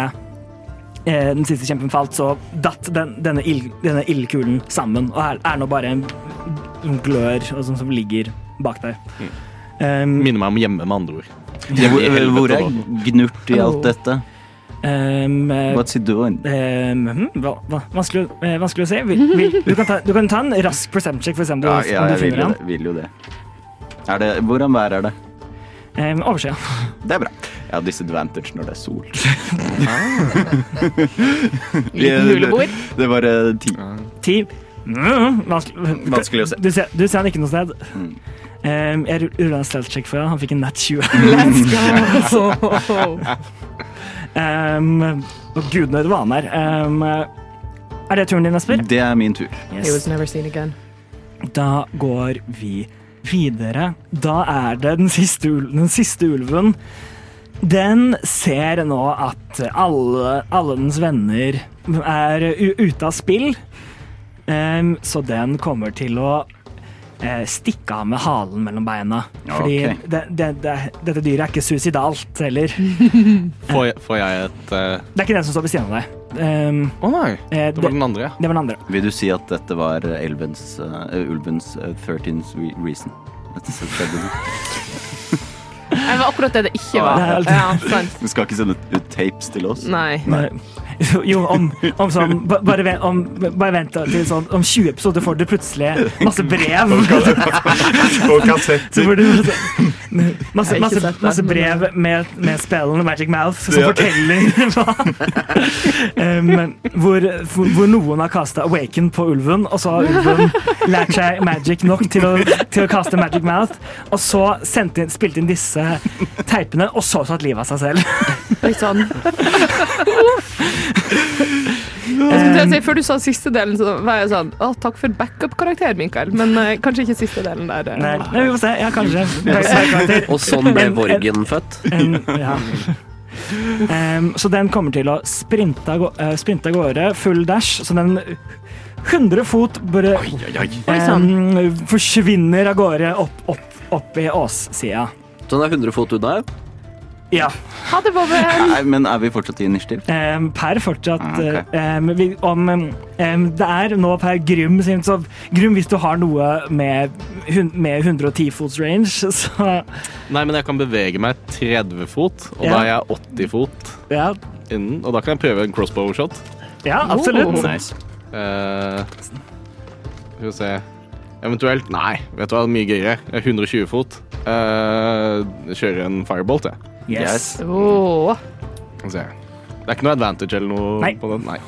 [SPEAKER 1] eh, den siste kjempen falt, så datt den, denne, ild, denne ildkulen sammen, og her er nå bare en en glør og sånn som ligger bak deg. Um,
[SPEAKER 3] Minner meg om hjemme, med andre ord.
[SPEAKER 2] Hvor,
[SPEAKER 3] helvete
[SPEAKER 2] hvor er. Gnurt i alt dette?
[SPEAKER 1] um,
[SPEAKER 2] What's he doing?
[SPEAKER 1] um, hva, hva, vanskelig, eh, vanskelig å si. Vil, vil, du, kan ta, du kan ta en rask perception check for å se om du,
[SPEAKER 2] Ja, ja
[SPEAKER 1] om du finner
[SPEAKER 2] ham. Vil jo det. Er det hvordan vær er det?
[SPEAKER 1] Um, Oversida.
[SPEAKER 2] Det er bra. Jeg har disadvantage når det er sol.
[SPEAKER 4] Liten julebord.
[SPEAKER 2] Det var eh, ti.
[SPEAKER 1] Ti. Mm, vanskelig.
[SPEAKER 2] Vanskelig å se.
[SPEAKER 1] Du ser, du ser han ikke noe sted.
[SPEAKER 2] Mm.
[SPEAKER 1] Um, jeg rulla en stealth check for han. Han fikk en nat 20.
[SPEAKER 4] Let's go!
[SPEAKER 1] Um, og gudene vet var han der. Um, er det turen din, Esper?
[SPEAKER 2] Det er min tur.
[SPEAKER 4] He was never seen again.
[SPEAKER 1] Da går vi videre. Da er det den siste, den siste ulven. Den ser nå at alle, alle dens venner er ute av spill. um, så den kommer til å uh, stikke av med halen mellom beina. Fordi det, det, det, dette dyret er ikke suicidalt heller.
[SPEAKER 3] Får, jeg- får jeg et uh...
[SPEAKER 1] Det er ikke den som står ved siden av deg. Em,
[SPEAKER 3] Å nei,
[SPEAKER 1] eh,
[SPEAKER 3] det var den andre.
[SPEAKER 1] det var den andre.
[SPEAKER 2] Vil du si at dette var elvens, uh, ulvens uh, 13th reason?
[SPEAKER 4] Det var akkurat det det ikke var.
[SPEAKER 1] er.
[SPEAKER 4] Ja, sant.
[SPEAKER 2] Du skal ikke sende ut tapes til oss?
[SPEAKER 4] Nei.
[SPEAKER 1] Nei. Jo, om, om sånn bare, vent, om, bare vent til sånn Om 20 episoder får du plutselig masse brev.
[SPEAKER 2] Og kassetter.
[SPEAKER 1] Så får du masse, masse, masse, brev med, med spillene Magic Mouth som
[SPEAKER 2] Ja.
[SPEAKER 1] forteller hva um, hvor, hvor, noen har kasta Awaken på ulven, og så har ulven lært seg magic nok til å, til å kaste Magic Mouth, og så inn, spilte inn disse teipene, og så satt livet av seg selv.
[SPEAKER 4] Oi sånn. Jeg skulle til å si, Før du sa siste delen, så var jeg sånn Å, takk for backup-karakter, Mikael. Men eh, kanskje ikke siste delen der. eh.
[SPEAKER 1] Nei, nei, vi får se. Ja, kanskje. Karakter.
[SPEAKER 5] Og sånn ble
[SPEAKER 1] En- en-
[SPEAKER 5] Vorgen født.
[SPEAKER 1] En, ja. Em, så den kommer til å sprinte av gå- eh, sprinte av gårde, full dash, så den 100 fot bare
[SPEAKER 4] Oi sann.
[SPEAKER 1] em, forsvinner av gårde opp, opp, opp i åssida.
[SPEAKER 5] Så den er 100 fot unna.
[SPEAKER 1] Ja.
[SPEAKER 4] Ha det, Bobben.
[SPEAKER 2] Nei, men er vi fortsatt i initiativ?
[SPEAKER 1] Um, per fortsatt
[SPEAKER 2] Ah, okay.
[SPEAKER 1] um, vi, om, em, Det er nå per Grym sin, så Grym, hvis du har noe med, med 110 fots range, så
[SPEAKER 3] Nei, men jeg kan bevege meg 30 fot, og
[SPEAKER 1] Ja.
[SPEAKER 3] da er jeg 80 fot
[SPEAKER 1] Ja,
[SPEAKER 3] innen. Og da kan jeg prøve en crossbow shot.
[SPEAKER 1] ja absolutt.
[SPEAKER 4] Oh.
[SPEAKER 2] Nice.
[SPEAKER 3] Uh, skal vi se Eventuelt Nei, vet du hva, mye gøyere. Er 120 fot. Uh, kjører en firebolt, jeg.
[SPEAKER 1] Yes.
[SPEAKER 3] Vi se. Det er ikke noe advantage eller noe
[SPEAKER 1] Nei.
[SPEAKER 3] på den. Nei.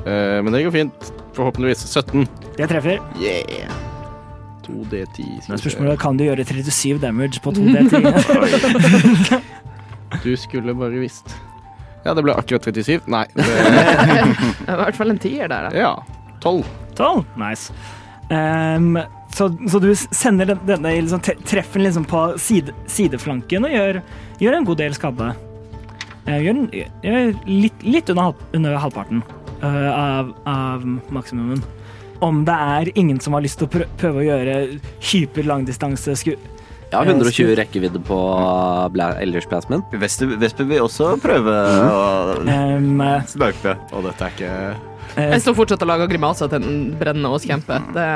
[SPEAKER 3] Uh, men det går fint. Forhåpentligvis 17.
[SPEAKER 1] Det treffer.
[SPEAKER 3] Yeah. 2D10.
[SPEAKER 1] Nå er spørsmålet kan du gjøre 37 damage på 2D10.
[SPEAKER 3] Du skulle bare visst. Ja, det ble akkurat 37. Nei. Det,
[SPEAKER 4] Det var i hvert fall en tier der, da.
[SPEAKER 3] ja. 12.
[SPEAKER 1] 12. Nice. Ehm, så, så du sender den, denne liksom, treffen liksom på side, sideflanken og gjør, gjør en god del skade. Eh, gjør, gjør litt, litt under, halv, under halvparten eh, av, av maksimumen. Om det er ingen som har lyst til å prø prøve å gjøre hyperlangdistanse sku...
[SPEAKER 5] Jeg har 120 rekkevidde på ellers Elders Plasmen.
[SPEAKER 2] Vesper, vil også prøve å
[SPEAKER 1] um,
[SPEAKER 2] sparke.
[SPEAKER 3] Og dette er ikke
[SPEAKER 1] eh,
[SPEAKER 4] Jeg står fortsatt og lager grimaser til den brennende åskjempe. Det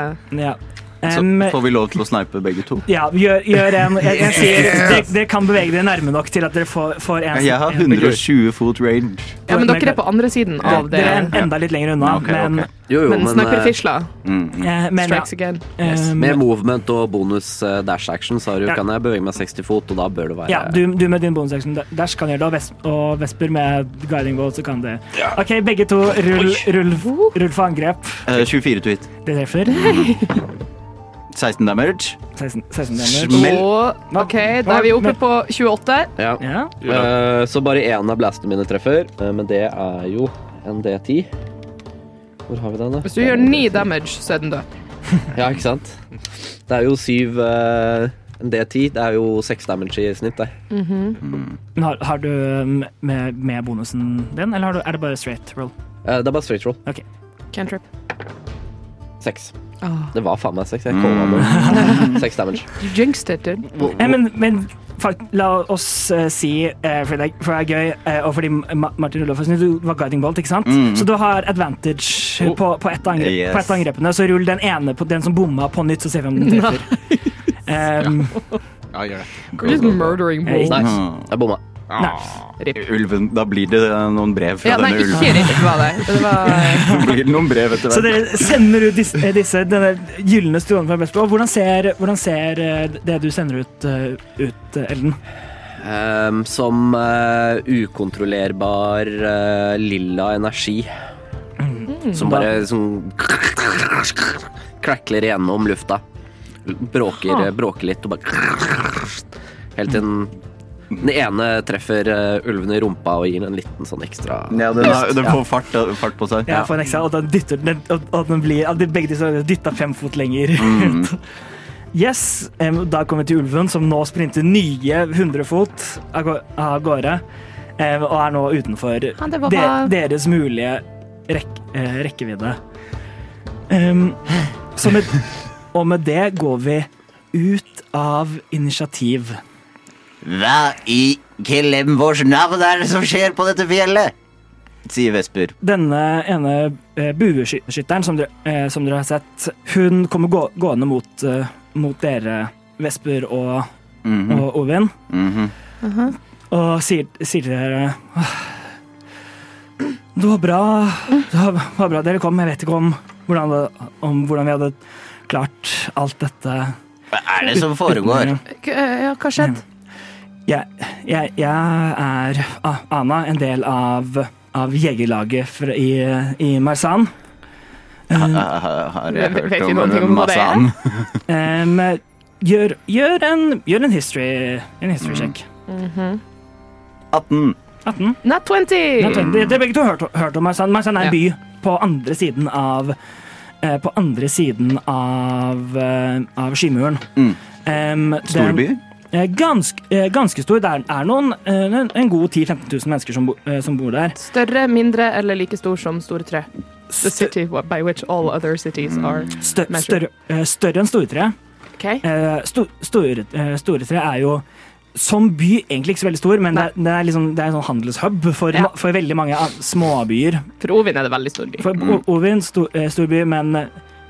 [SPEAKER 1] ja.
[SPEAKER 2] Så
[SPEAKER 1] Ehm,
[SPEAKER 2] får vi lov til å snipe begge to.
[SPEAKER 1] ja, gjør, gjør en Jeg, jeg sier dere, dere kan bevege dere nærme nok til at dere får, får en
[SPEAKER 2] Jeg har 120 fot range.
[SPEAKER 4] ja, men dere er på andre siden av det.
[SPEAKER 1] Dere er enda litt lenger unna,
[SPEAKER 2] okay,
[SPEAKER 1] men,
[SPEAKER 2] okay.
[SPEAKER 5] Jo, jo,
[SPEAKER 4] Men
[SPEAKER 5] men,
[SPEAKER 4] sniper
[SPEAKER 5] eh,
[SPEAKER 4] fisla.
[SPEAKER 2] Mm. mm.
[SPEAKER 1] eh, men ja.
[SPEAKER 4] Again.
[SPEAKER 1] Yes.
[SPEAKER 5] med movement og bonus eh, dash action, så du,
[SPEAKER 1] Ja.
[SPEAKER 5] kan jeg bevege meg 60 fot, og da bør det være
[SPEAKER 1] ja, du, du med din bonus action dash kan gjøre det, og, vesp, og Vesper med guiding ball så kan det. OK, begge to, rull, rull, rull for angrep.
[SPEAKER 2] Uh, 24 to hit.
[SPEAKER 1] Det treffer.
[SPEAKER 2] 16 damage.
[SPEAKER 1] 16, 16 damage.
[SPEAKER 2] Smell.
[SPEAKER 4] Og OK, da er vi oppe på 28.
[SPEAKER 5] Ja.
[SPEAKER 1] Ja.
[SPEAKER 5] Eh, så bare én av blastene mine treffer, eh, men det er jo en D10. Hvor har vi den, da?
[SPEAKER 4] Hvis du gjør ni damage, så er den død.
[SPEAKER 5] Ja, ikke sant? Det er jo syv eh, En D10, det er jo seks damage i snitt, det.
[SPEAKER 1] Men har, har du um, med, med bonusen din, eller har du, er det bare straight roll?
[SPEAKER 5] Eh, det er bare straight roll.
[SPEAKER 4] Cantrip.
[SPEAKER 5] Seks.
[SPEAKER 4] Ah.
[SPEAKER 5] Det var faen meg seks. Jeg calla det. Seks damage.
[SPEAKER 4] You jinxed it, dude.
[SPEAKER 1] Eh, men, men fakt, la oss uh, si, uh, for, det, for det er gøy, uh, og fordi Ma Martin Ulofsen du var guiding bolt, ikke sant?
[SPEAKER 2] Mm.
[SPEAKER 1] Så du har advantage på, på, ett angrep,
[SPEAKER 2] Yes.
[SPEAKER 1] på ett av angrepene, så rull den ene på den som bomma på nytt, så ser vi om den treffer. Um,
[SPEAKER 3] Ja, gjør det.
[SPEAKER 4] Go, just murdering
[SPEAKER 1] Hey.
[SPEAKER 5] Nice. Jeg bomma.
[SPEAKER 4] Rip.
[SPEAKER 2] Ulven, da blir det noen brev fra
[SPEAKER 4] Ja, nei,
[SPEAKER 2] ulven.
[SPEAKER 4] ikke
[SPEAKER 2] ulven.
[SPEAKER 4] Rip var det. Det var
[SPEAKER 2] Det blir noen brev etter hvert.
[SPEAKER 1] Så dere sender ut disse, eh, disse denne gylne strålen fra Vestpå. Hvordan ser, hvordan ser eh, det du sender ut, eh, ut eh, Elden?
[SPEAKER 5] Um, som uh, ukontrollerbar uh, lilla energi. Som bare sånn Crackler igjennom lufta. Bråker,
[SPEAKER 4] Ah.
[SPEAKER 5] bråker litt og bare Helt til den, den ene treffer uh, ulven i rumpa og gir den en liten sånn ekstra
[SPEAKER 2] Ja, den, har, den får fart, fart på seg.
[SPEAKER 1] Ja, får en ekstra, og den dytter den, og, og den blir, at de begge disse dytta fem fot lenger
[SPEAKER 2] Mm.
[SPEAKER 1] Yes, da kommer vi til ulven, som nå sprinter nye 100 fot av gårde. og er nå utenfor
[SPEAKER 4] Ja,
[SPEAKER 1] de, deres mulige rek, eh, rekkevidde. Um, så med, og med det går vi ut av initiativ.
[SPEAKER 2] Hva i Kelembors navn er det som skjer på dette fjellet? Sier Vesper.
[SPEAKER 1] Denne ene eh, bueskytteren som eh, som dere har sett, hun kommer gå, gående mot, eh, mot dere, Vesper og,
[SPEAKER 2] Mhm,
[SPEAKER 1] og Ovin,
[SPEAKER 2] mhm.
[SPEAKER 1] og sier, sier til dere Det var bra. Det var, var bra dere kom. Jeg vet ikke om hvordan, det, om hvordan vi hadde klart alt dette.
[SPEAKER 2] Hva er det som foregår?
[SPEAKER 4] Ja, hva skjedde?
[SPEAKER 1] Jeg, jeg, jeg er ah, Ana, en del av, av jegerlaget fra, i, i Marsan.
[SPEAKER 2] Ha- ha- Har jeg hørt om
[SPEAKER 4] Marsan? om?
[SPEAKER 1] Em, gjør, gjør, en, gjør en history, en history check.
[SPEAKER 2] 18.
[SPEAKER 1] 18.
[SPEAKER 4] Not 20!
[SPEAKER 1] Ja, det, det begge to har hørt, hørt om Marsan. Marsan er en by på andre siden av eh, På andre siden av, eh, av skymuren.
[SPEAKER 2] Mm.
[SPEAKER 1] Um,
[SPEAKER 2] Storby?
[SPEAKER 1] Eh, Ganske, eh, stor. Det er, noen, eh, en, god 10 000-15 000 mennesker som, bo, som bor der.
[SPEAKER 4] Større, mindre eller like stor som Store Tre? The city by which all other cities are.
[SPEAKER 1] Stør,
[SPEAKER 4] Measure.
[SPEAKER 1] større, større enn Store
[SPEAKER 4] Tre
[SPEAKER 1] Eh, sto, store, Storetre er jo som by egentlig ikke så veldig stor, men det, det er liksom, det er en sånn handelshub for,
[SPEAKER 4] Ja.
[SPEAKER 1] for veldig mange an- småbyer.
[SPEAKER 4] For Ovin er det veldig stor by.
[SPEAKER 1] For Ovin, stor, stor by, men,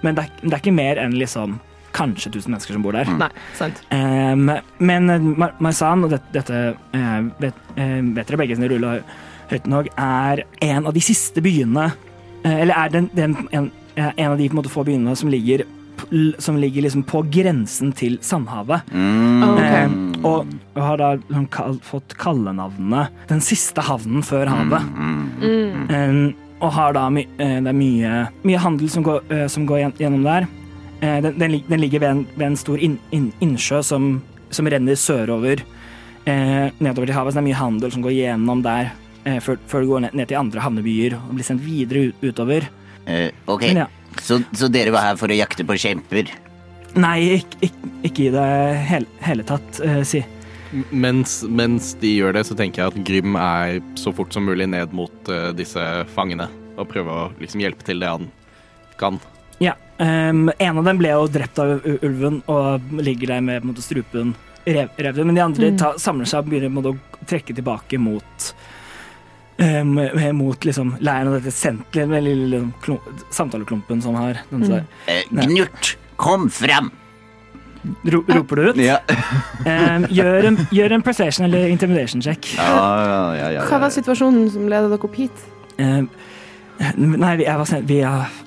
[SPEAKER 1] men det, er, det er ikke mer enn liksom kanskje 1000 mennesker som bor der.
[SPEAKER 4] Nei, sant.
[SPEAKER 1] Um, men eh, Mar Marsan, og dette, dette eh, vet, eh, vet dere begge sine ruller høyt nok, er en av de siste byene Eller er den, den, en, en av de på en måte, få byene som ligger, som ligger liksom på grensen til Sandhavet.
[SPEAKER 2] Mm.
[SPEAKER 4] Okay.
[SPEAKER 1] Eh, og har da liksom kall, fått kallenavnet Den siste havnen før havet.
[SPEAKER 4] Mm.
[SPEAKER 1] Eh, og har da my, eh, det er mye, mye handel som går, eh, som går gjennom der. Eh, den, den, den ligger ved en, ved en stor inn, inn, innsjø som, som renner sørover eh, nedover til havet. Så det er mye handel som går gjennom der eh, før, før det går ned, ned til andre havnebyer og blir sendt videre ut, utover.
[SPEAKER 6] Uh, ok,
[SPEAKER 1] Men ja.
[SPEAKER 6] så, så dere var her for å jakte på kjemper?
[SPEAKER 1] Nei, ikke, ikke, ikke i det hele, hele tatt, eh, si.
[SPEAKER 3] Mens, mens de gjør det, så tenker jeg at Grym er så fort som mulig ned mot uh, disse fangene. Og prøver å liksom hjelpe til det han kan.
[SPEAKER 1] Em, en av dem ble jo drept av ulven og ligger der med på en måte, strupen rev. Men de andre
[SPEAKER 4] Mm.
[SPEAKER 1] ta, samler seg og begynner på en måte, å trekke tilbake mot um, mot liksom leiren og dette senteret den lille, klump, samtaleklumpen som har den der.
[SPEAKER 6] Eh, Gnurt, kom frem!
[SPEAKER 1] Ro, Roper du ut?
[SPEAKER 2] Ja.
[SPEAKER 1] um, gjør, en, gjør en perception eller intimidation check.
[SPEAKER 2] Ja, ja, ja, ja,
[SPEAKER 4] Hva var situasjonen som ledet dere opp hit?
[SPEAKER 1] Em, nei, jeg var vi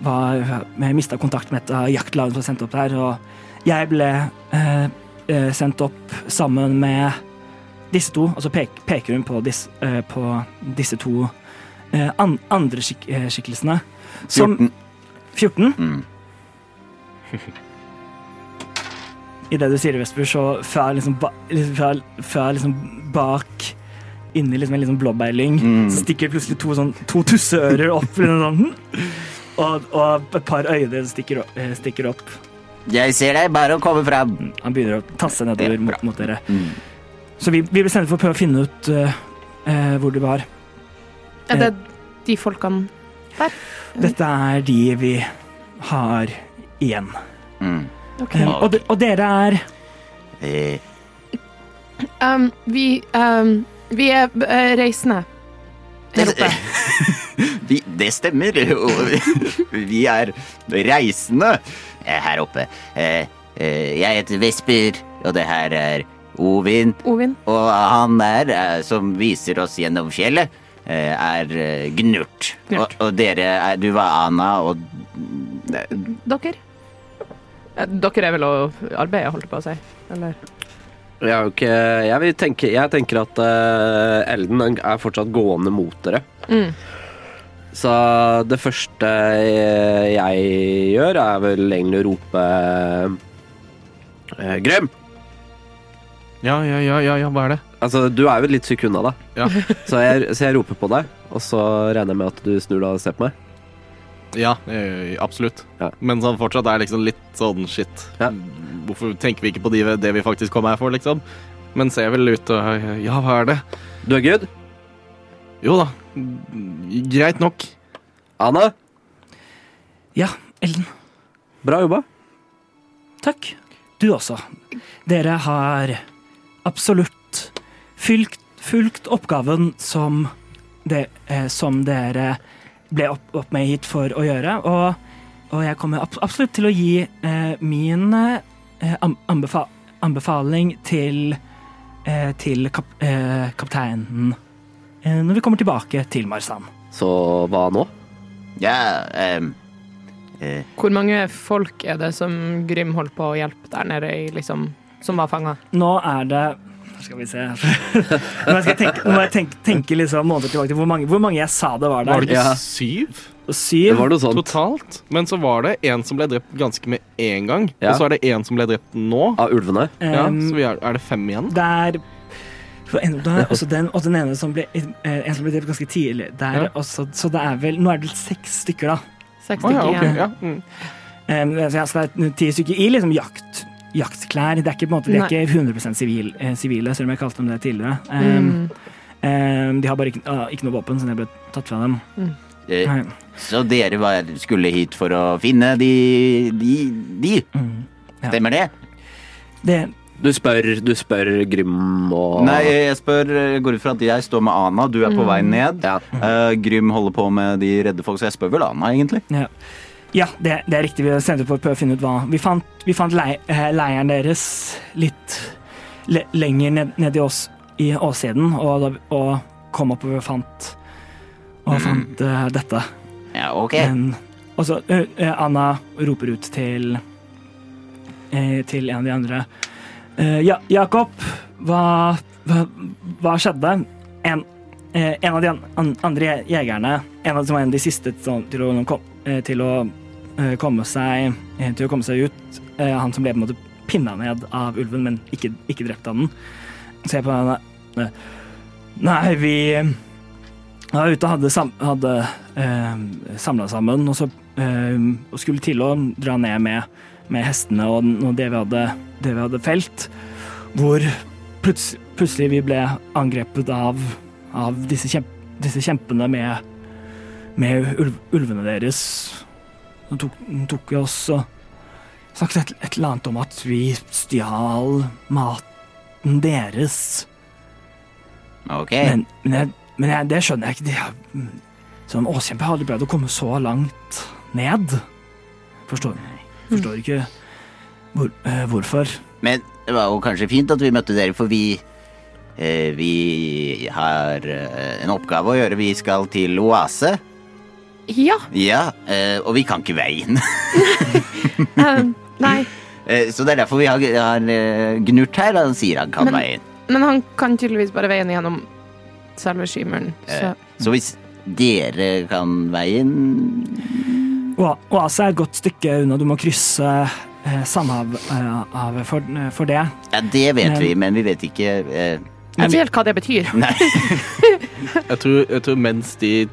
[SPEAKER 1] var, vi mista kontakt med et av jaktlagene som var sendt opp der, og jeg ble eh, eh, sendt opp sammen med disse to, og så pek, peker hun på, dis, eh, på disse to eh, an, andre skik, eh, skikkelsene. Som
[SPEAKER 2] 14.
[SPEAKER 1] 14.
[SPEAKER 2] Mm.
[SPEAKER 1] I det du sier, Vesper, så fra liksom, ba, liksom, fra, fra liksom bak inni liksom en liksom blåbærlyng,
[SPEAKER 2] Mm.
[SPEAKER 1] så stikker plutselig to, sånn, to tusseører opp. Sånn, og, og et par øyne stikker opp. eh, Stikker opp.
[SPEAKER 6] Jeg ser deg, bare å komme fram.
[SPEAKER 1] Han begynner å tasse nedover mot, mot dere.
[SPEAKER 2] Mm.
[SPEAKER 1] Så vi, vi ble sendt for å prøve å finne ut uh, uh, hvor de var.
[SPEAKER 4] Er det de folkene der?
[SPEAKER 1] Dette er de vi har igjen.
[SPEAKER 2] Mm.
[SPEAKER 4] Okay.
[SPEAKER 1] Um, og, de, og dere er
[SPEAKER 6] Eh,
[SPEAKER 4] Um, vi, um, vi er eh, reisende her oppe.
[SPEAKER 6] vi, det stemmer. og Vi er reisende eh, her oppe. Eh, eh, Jeg heter Vesper, og det her er
[SPEAKER 2] Ovin.
[SPEAKER 4] Ovin.
[SPEAKER 2] Og han der eh, som viser oss gjennom fjellet, eh, er eh, Gnurt.
[SPEAKER 4] Gnurt.
[SPEAKER 2] Og, og dere er Du var Ana, og
[SPEAKER 4] Dere? Eh, Dere er vel å arbeide, holdt jeg på å si. Eller?
[SPEAKER 5] Jeg, er ikke, jeg, vil tenke, jeg tenker at uh, Elden er fortsatt gående mot dere.
[SPEAKER 4] Mm.
[SPEAKER 5] Så det første jeg gjør, er vel egentlig å rope uh, Grym!
[SPEAKER 3] Ja, ja, ja, ja, ja, hva er det?
[SPEAKER 5] Altså, du er jo et litt sekund unna, da.
[SPEAKER 3] Ja.
[SPEAKER 5] Så, jeg, så jeg roper på deg, og så regner jeg med at du snur deg og ser på meg.
[SPEAKER 3] Ja, eh, absolutt.
[SPEAKER 5] Ja.
[SPEAKER 3] Men sånn fortsatt er liksom litt sånn shit.
[SPEAKER 5] Ja.
[SPEAKER 3] Hvorfor tenker vi ikke på de, det vi faktisk kom her for, liksom? Men ser vel ut og Ja, hva er det?
[SPEAKER 5] Du er good?
[SPEAKER 3] Jo da. Greit nok.
[SPEAKER 5] Anna,
[SPEAKER 1] Ja, Ellen.
[SPEAKER 5] bra jobba.
[SPEAKER 1] Takk. Du også. Dere har absolutt fulgt, fulgt oppgaven som, det, eh, som dere ble opp, opp med hit for å gjøre. Og, og jeg kommer absolutt til å gi eh, min eh, anbefa anbefaling til, eh, til kap eh, kapteinen eh, når vi kommer tilbake til Marsan.
[SPEAKER 5] Så hva nå?
[SPEAKER 2] Ja ehm, eh,
[SPEAKER 4] Hvor mange folk er det som Grym holdt på å hjelpe der nede, i, liksom, som var fanga?
[SPEAKER 1] Nå er det Skal vi se Nå må jeg tenke, tenke, tenke liksom måneder tilbake til hvor mange, hvor mange jeg sa det var der.
[SPEAKER 3] Var det ikke
[SPEAKER 5] Ja.
[SPEAKER 3] syv
[SPEAKER 1] Syv.
[SPEAKER 5] var noe sånt.
[SPEAKER 3] totalt? Men så var det en som ble drept ganske med en gang.
[SPEAKER 5] Ja.
[SPEAKER 3] Og så er det en som ble drept nå.
[SPEAKER 5] Av ulvene?
[SPEAKER 3] Ja,
[SPEAKER 1] Um,
[SPEAKER 3] så vi er, er det fem igjen?
[SPEAKER 1] det er for en, det er også den, og den ene som ble, eh, en som ble drept ganske tidlig. Det er
[SPEAKER 3] Ja.
[SPEAKER 1] også, så det er vel Nå er det vel seks stykker, da.
[SPEAKER 4] Seks
[SPEAKER 3] Å ja,
[SPEAKER 4] stykker
[SPEAKER 3] ok. Ja. Mm.
[SPEAKER 1] Um, så det er ti stykker i liksom jakt, jaktklær. Det er ikke, på en måte, de er ikke 100 sivil, eh, sivile, selv om jeg kalte dem det tidligere. Um,
[SPEAKER 4] Mm.
[SPEAKER 1] um, de har bare ikke, uh, ikke noe våpen, så det ble tatt fra dem.
[SPEAKER 2] Eh, så dere var, skulle hit for å finne de De? de.
[SPEAKER 1] Mm. Ja.
[SPEAKER 2] Stemmer det?
[SPEAKER 1] Det,
[SPEAKER 5] Du spør, du spør Grym og
[SPEAKER 2] Nei, jeg spør Jeg går ut fra at jeg står med Ana, du er på vei ned.
[SPEAKER 5] Ja.
[SPEAKER 2] Uh, Grym holder på med de redde folk, så jeg spør vel Ana, egentlig.
[SPEAKER 1] Ja, det, det er riktig. Vi sendte på å prøve å finne ut hva Vi fant, vi fant lei, eh, leiren deres litt le, lenger ned, ned i, ås, i åssiden, og, da, og kom opp og fant Og fant uh, dette.
[SPEAKER 2] Ja, ok.
[SPEAKER 1] Men, og så eh, Anna roper ut til uh, Til en av de andre. Ja, Jakob, hva, hva, hva skjedde? En, en av de an, an, andre jegerne, en av, som var en av de siste til, å, kom, til å komme seg Til å komme seg ut, han som ble på en måte pinna ned av ulven, men ikke, ikke drept av den, ser på henne Nei, vi var ute og hadde, sam, hadde eh, samla sammen, og, så, eh, og skulle til å dra ned med, med hestene og, og det, vi hadde, det vi hadde felt, hvor pluts, plutselig vi ble angrepet av, av disse, kjemp, disse kjempene med, med ulv, ulvene deres. De tok, tok vi oss og snakket et, et eller annet om at vi stjal maten deres.
[SPEAKER 2] Ok.
[SPEAKER 1] Men, men, jeg, men jeg, det skjønner jeg ikke. De har, som åskjempe har aldri prøvd å komme så langt ned. Forstår, forstår ikke hvor, uh, hvorfor.
[SPEAKER 2] Men det var jo kanskje fint at vi møtte dere, for vi uh, Vi har uh, en oppgave å gjøre. Vi skal til Oase.
[SPEAKER 4] Ja.
[SPEAKER 2] Ja, eh, og vi kan ikke veien.
[SPEAKER 4] eh, nei.
[SPEAKER 2] Eh, så det er derfor vi har, har Gnurt her. Han sier han kan
[SPEAKER 4] Men-
[SPEAKER 2] veien.
[SPEAKER 4] Men han kan tydeligvis bare veien gjennom selve skimuren. Så
[SPEAKER 2] Eh, så hvis dere kan veien
[SPEAKER 1] Oase er et godt stykke unna. Du må krysse eh, Sandhavet for, eh, for det.
[SPEAKER 2] Ja, det vet
[SPEAKER 1] Men-
[SPEAKER 2] vi, men vi vet ikke eh,
[SPEAKER 4] jeg vet ikke helt hva det betyr.
[SPEAKER 2] Nei.
[SPEAKER 3] Jeg tror, jeg tror mens de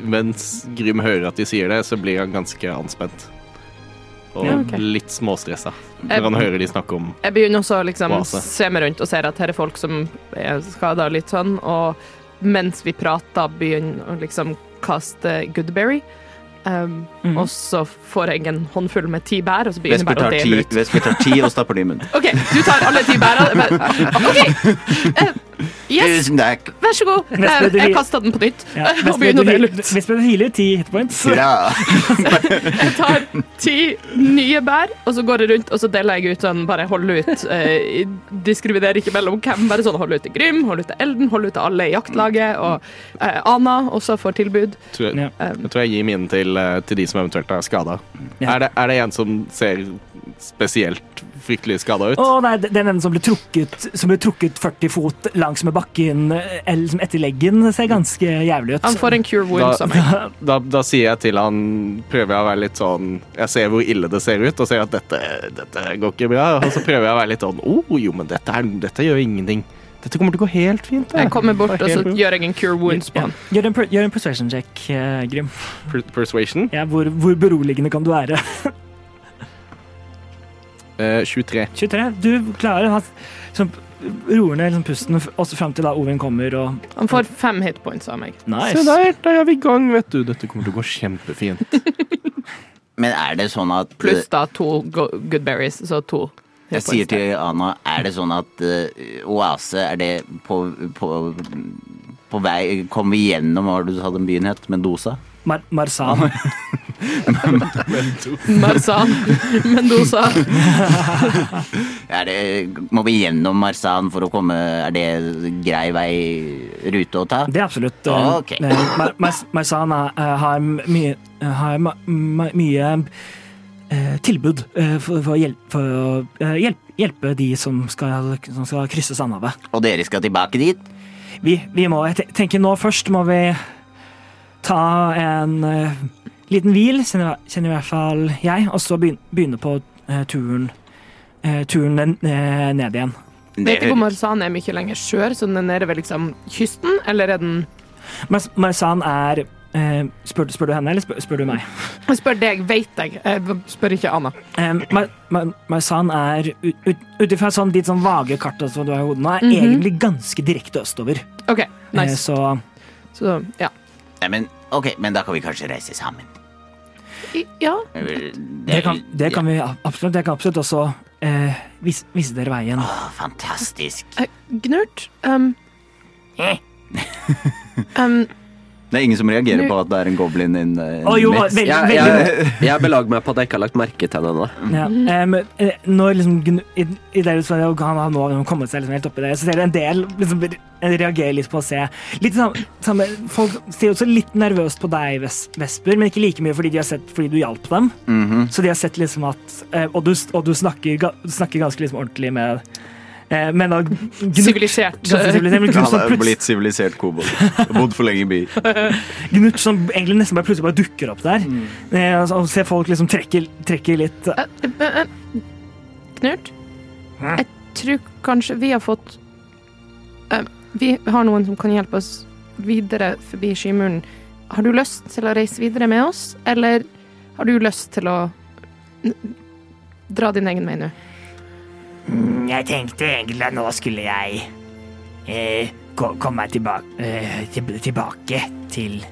[SPEAKER 3] Mens Grym hører at de sier det, så blir han ganske anspent. Og
[SPEAKER 4] Ja, okay.
[SPEAKER 3] litt småstressa
[SPEAKER 4] Jeg-
[SPEAKER 3] når han hører de snakke om
[SPEAKER 4] Jeg begynner også å liksom se meg rundt og ser at her er folk som er skada litt sånn, og mens vi prater, begynner å liksom kaste goodberry. Um,
[SPEAKER 1] mm.
[SPEAKER 4] Og så får jeg en håndfull med ti bær, og så begynner jeg bare å dele
[SPEAKER 2] ut.
[SPEAKER 4] ut.
[SPEAKER 2] Vesper tar ti og stapper det i munnen.
[SPEAKER 4] OK, du tar alle ti bæra. OK! Eh, Yes,
[SPEAKER 6] Tusen takk.
[SPEAKER 4] vær så god. Jeg,
[SPEAKER 1] du-
[SPEAKER 4] jeg kasta den på nytt.
[SPEAKER 1] Ja,
[SPEAKER 4] Og begynner å dele ut.
[SPEAKER 1] Vesper healer ti hitpoints.
[SPEAKER 6] Ja.
[SPEAKER 4] Jeg tar ti nye bær, og så går jeg rundt og så deler jeg ut sånn Bare holde ut eh, Diskriminerer ikke mellom hvem, bare sånn holde ut til Grym, holde ut til Elden, holde ut til alle i jaktlaget, og eh, Ana også får tilbud.
[SPEAKER 3] Tror,
[SPEAKER 1] jeg,
[SPEAKER 4] Um,
[SPEAKER 3] jeg tror jeg gir mine til, eh, til de som eventuelt er skada.
[SPEAKER 1] Ja.
[SPEAKER 3] Er, er det en som ser spesielt fryktelig skada ut?
[SPEAKER 1] Å nei, det er den som ble trukket, som ble trukket 40 fot langs med bakken eller liksom etter leggen. Ser ganske jævlig ut.
[SPEAKER 4] han får en cure wound som meg.
[SPEAKER 3] Da, da sier jeg til han Prøver jeg å være litt sånn Jeg ser hvor ille det ser ut, og ser at dette, dette går ikke bra. Og så prøver jeg å være litt sånn Å, jo, men dette, er, dette gjør ingenting. Dette kommer til å gå helt fint.
[SPEAKER 4] Jeg kommer bort, og så
[SPEAKER 3] bra.
[SPEAKER 4] gjør jeg en cure wounds på
[SPEAKER 1] Ja.
[SPEAKER 4] han.
[SPEAKER 1] Gjør en, gjør en persuasion check, eh, Grim.
[SPEAKER 3] Per persuasion.
[SPEAKER 1] Ja, hvor, hvor beroligende kan du være?
[SPEAKER 3] Eh, 23.
[SPEAKER 1] 23. Du klarer å ha sånn, roer ned liksom, pusten også fram til da Ovin kommer og
[SPEAKER 4] Han får fem hitpoints av meg.
[SPEAKER 3] Se der, da er vi i gang, vet du. Dette kommer til å gå kjempefint.
[SPEAKER 6] Men er det sånn at
[SPEAKER 4] Pluss da to good berries, så to.
[SPEAKER 6] Jeg sier til Ana, er det sånn at uh, Oase, er det på, på, på vei Kommer vi gjennom hva var du sa den byen het? Mendoza?
[SPEAKER 1] Mar Marsan.
[SPEAKER 4] Marsan, Mendoza.
[SPEAKER 6] Er det, må vi gjennom Marsan for å komme Er det grei vei rute å ta?
[SPEAKER 1] Det er absolutt. eh,
[SPEAKER 6] Ok.
[SPEAKER 1] eh, Mar Mar Marsan har mye, har mye eh, tilbud eh, for, for, å hjelp, for å eh, hjelpe de som skal, som skal krysse Sandhavet.
[SPEAKER 6] Og dere skal tilbake dit?
[SPEAKER 1] Vi, vi må, jeg tenker nå først må vi ta en eh, liten hvil, kjenner, kjenner i hvert fall jeg, og så begynne, begynne på eh, turen, eh, turen eh, ned igjen.
[SPEAKER 6] Det
[SPEAKER 4] Vet ikke om Marsan er mye lenger sør, så den er nede ved liksom kysten, eller er den
[SPEAKER 1] Mar Marsan er eh, spør, spør du henne, eller spør, spør du meg?
[SPEAKER 4] Jeg spør deg, vet jeg. Jeg spør ikke Anna.
[SPEAKER 1] Um, Mar Mar Marsan er ut- ifra sånn, ditt sånn vage kart altså, du har i hodet nå, er
[SPEAKER 4] Mhm.
[SPEAKER 1] egentlig ganske direkte østover.
[SPEAKER 4] OK,
[SPEAKER 1] Eh,
[SPEAKER 4] nice.
[SPEAKER 1] så
[SPEAKER 4] Så ja.
[SPEAKER 6] Nei, men, ok, men da kan vi kanskje reise sammen.
[SPEAKER 4] Ja.
[SPEAKER 6] Det,
[SPEAKER 1] det kan, det kan vi absolutt. Det kan absolutt også eh, vise, vise dere veien.
[SPEAKER 6] Åh, fantastisk.
[SPEAKER 4] Gnurt um, um,
[SPEAKER 2] Det er ingen som reagerer på at det er en goblin in uh,
[SPEAKER 1] oh, jo,
[SPEAKER 2] midst.
[SPEAKER 1] veldig,
[SPEAKER 5] Jeg, jeg, jeg belager meg på at jeg ikke har lagt merke til henne ennå.
[SPEAKER 1] Ja, eh, når liksom i, i det så han har nå kommet seg liksom helt oppi det, så ser du en del liksom, reagerer litt på å se litt samme, samme, Folk ser også litt nervøst på deg, Vesper, men ikke like mye fordi de har sett fordi du hjalp dem.
[SPEAKER 2] Mhm.
[SPEAKER 1] Så de har sett liksom at eh, Og du, og du snakker, snakker ganske liksom ordentlig med eh, Men da
[SPEAKER 4] Sivilisert.
[SPEAKER 2] Han er blitt sivilisert kobold. Bodd for lenge i by.
[SPEAKER 1] Gnurt som egentlig nesten bare plutselig bare dukker opp der. Mm. og ser folk liksom trekke, trekke litt
[SPEAKER 4] Eh, eh, eh, Knut? Jeg tror kanskje vi har fått eh, Vi har noen som kan hjelpe oss videre forbi skymuren. Har du lyst til å reise videre med oss, eller har du lyst til å dra din egen vei nå?
[SPEAKER 1] Mm, Jeg tenkte egentlig at nå skulle jeg eh, komme meg tilbake, eh, til, tilbake til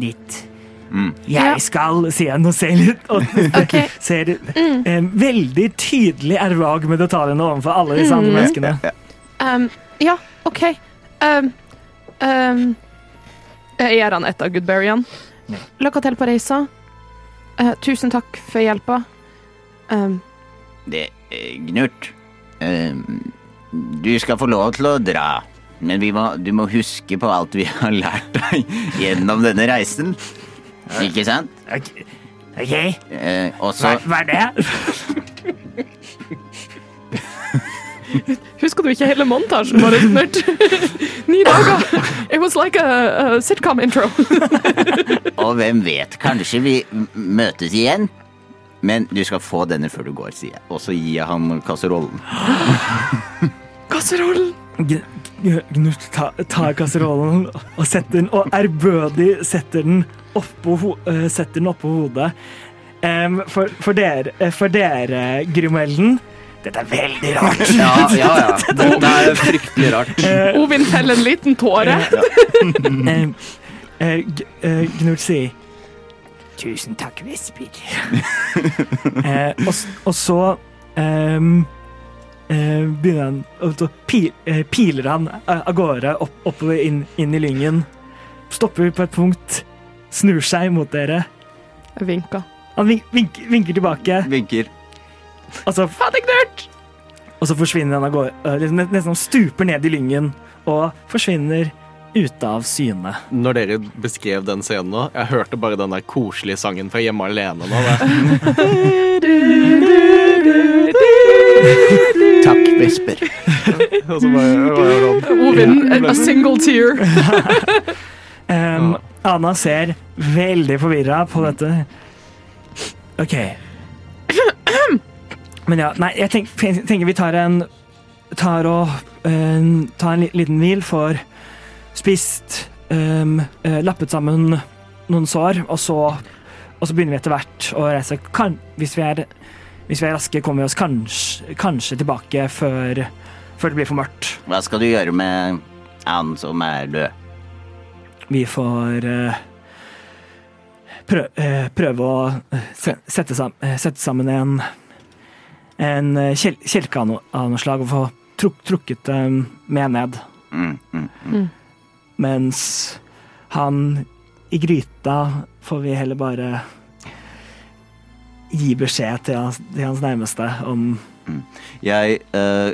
[SPEAKER 1] ditt
[SPEAKER 2] Mm.
[SPEAKER 1] jeg
[SPEAKER 4] Ja.
[SPEAKER 1] skal, sier han og ser litt og
[SPEAKER 4] okay.
[SPEAKER 1] ser eh, veldig tydelig ervag med detaljene overfor alle disse andre
[SPEAKER 4] Mm.
[SPEAKER 1] menneskene.
[SPEAKER 4] Um, ja, OK. Um, um, jeg gir han et av goodberryene. Lykke til på reisa. Uh, tusen takk for hjelpa. Um,
[SPEAKER 6] Det, er Gnurt, eh, du skal få lov til å dra. Men vi må, du må huske på alt vi har lært deg gjennom denne reisen. Ikke sant?
[SPEAKER 1] Ok, okay.
[SPEAKER 6] Eh, og
[SPEAKER 1] hva,
[SPEAKER 6] så
[SPEAKER 1] hva er det?
[SPEAKER 4] Husker du ikke hele montasjen vår? Ni dager. It was like a, a sitcom intro.
[SPEAKER 6] Og hvem vet, kanskje vi møtes igjen? Men du skal få denne før du går, sier jeg. Og så gir jeg han kasserollen.
[SPEAKER 4] Kasserollen.
[SPEAKER 1] Gnurt tar, ta kasserollen og setter den, og ærbødig setter den oppå, ho eh, setter den oppå hodet. Um, for, for dere, eh, for dere Grimelden, dette er veldig rart.
[SPEAKER 5] Ja, ja, ja. Det, det er fryktelig rart.
[SPEAKER 4] Ovin feller en liten tåre.
[SPEAKER 1] eh, Gnurt sier Tusen takk, Vesper. eh, og, og så eh, begynner han å så pil, eh, piler han av av gårde opp, oppover inn, inn i lyngen. Stopper på et punkt, snur seg mot dere.
[SPEAKER 4] Jeg vinka.
[SPEAKER 1] Han vink, vinker, vinker tilbake,
[SPEAKER 2] Vinker.
[SPEAKER 1] og så,
[SPEAKER 4] Knut!
[SPEAKER 1] og så forsvinner han av gårde. eh, liksom nesten stuper ned i lyngen og forsvinner ute av syne.
[SPEAKER 3] Når dere beskrev den scenen nå, jeg hørte bare den der koselige sangen fra Hjemme alene nå.
[SPEAKER 6] Takk, Vesper.
[SPEAKER 3] Og så bare, bare sånn.
[SPEAKER 4] Ovin, a single tear.
[SPEAKER 1] Um, Anna ser veldig forvirra på dette. OK. Men ja, nei, jeg tenk, tenker vi tar en Tar og uh, tar en liten hvil, får spist, um, lappet sammen noen sår, og så, og så begynner vi etter hvert å reise. Kan, hvis, vi er, hvis vi er raske, kommer vi oss kanskje, kanskje tilbake før, før det blir for mørkt.
[SPEAKER 6] Hva skal du gjøre med han som er død?
[SPEAKER 1] Vi får uh, prø uh, prøve å eh, sette, sam sette sammen en en kjel kjelke av, noe slag og få truk trukket dem med ned.
[SPEAKER 6] Mm, mm, mm.
[SPEAKER 1] Mens han i gryta får vi heller bare gi beskjed til hans, til hans nærmeste om
[SPEAKER 2] Jeg uh,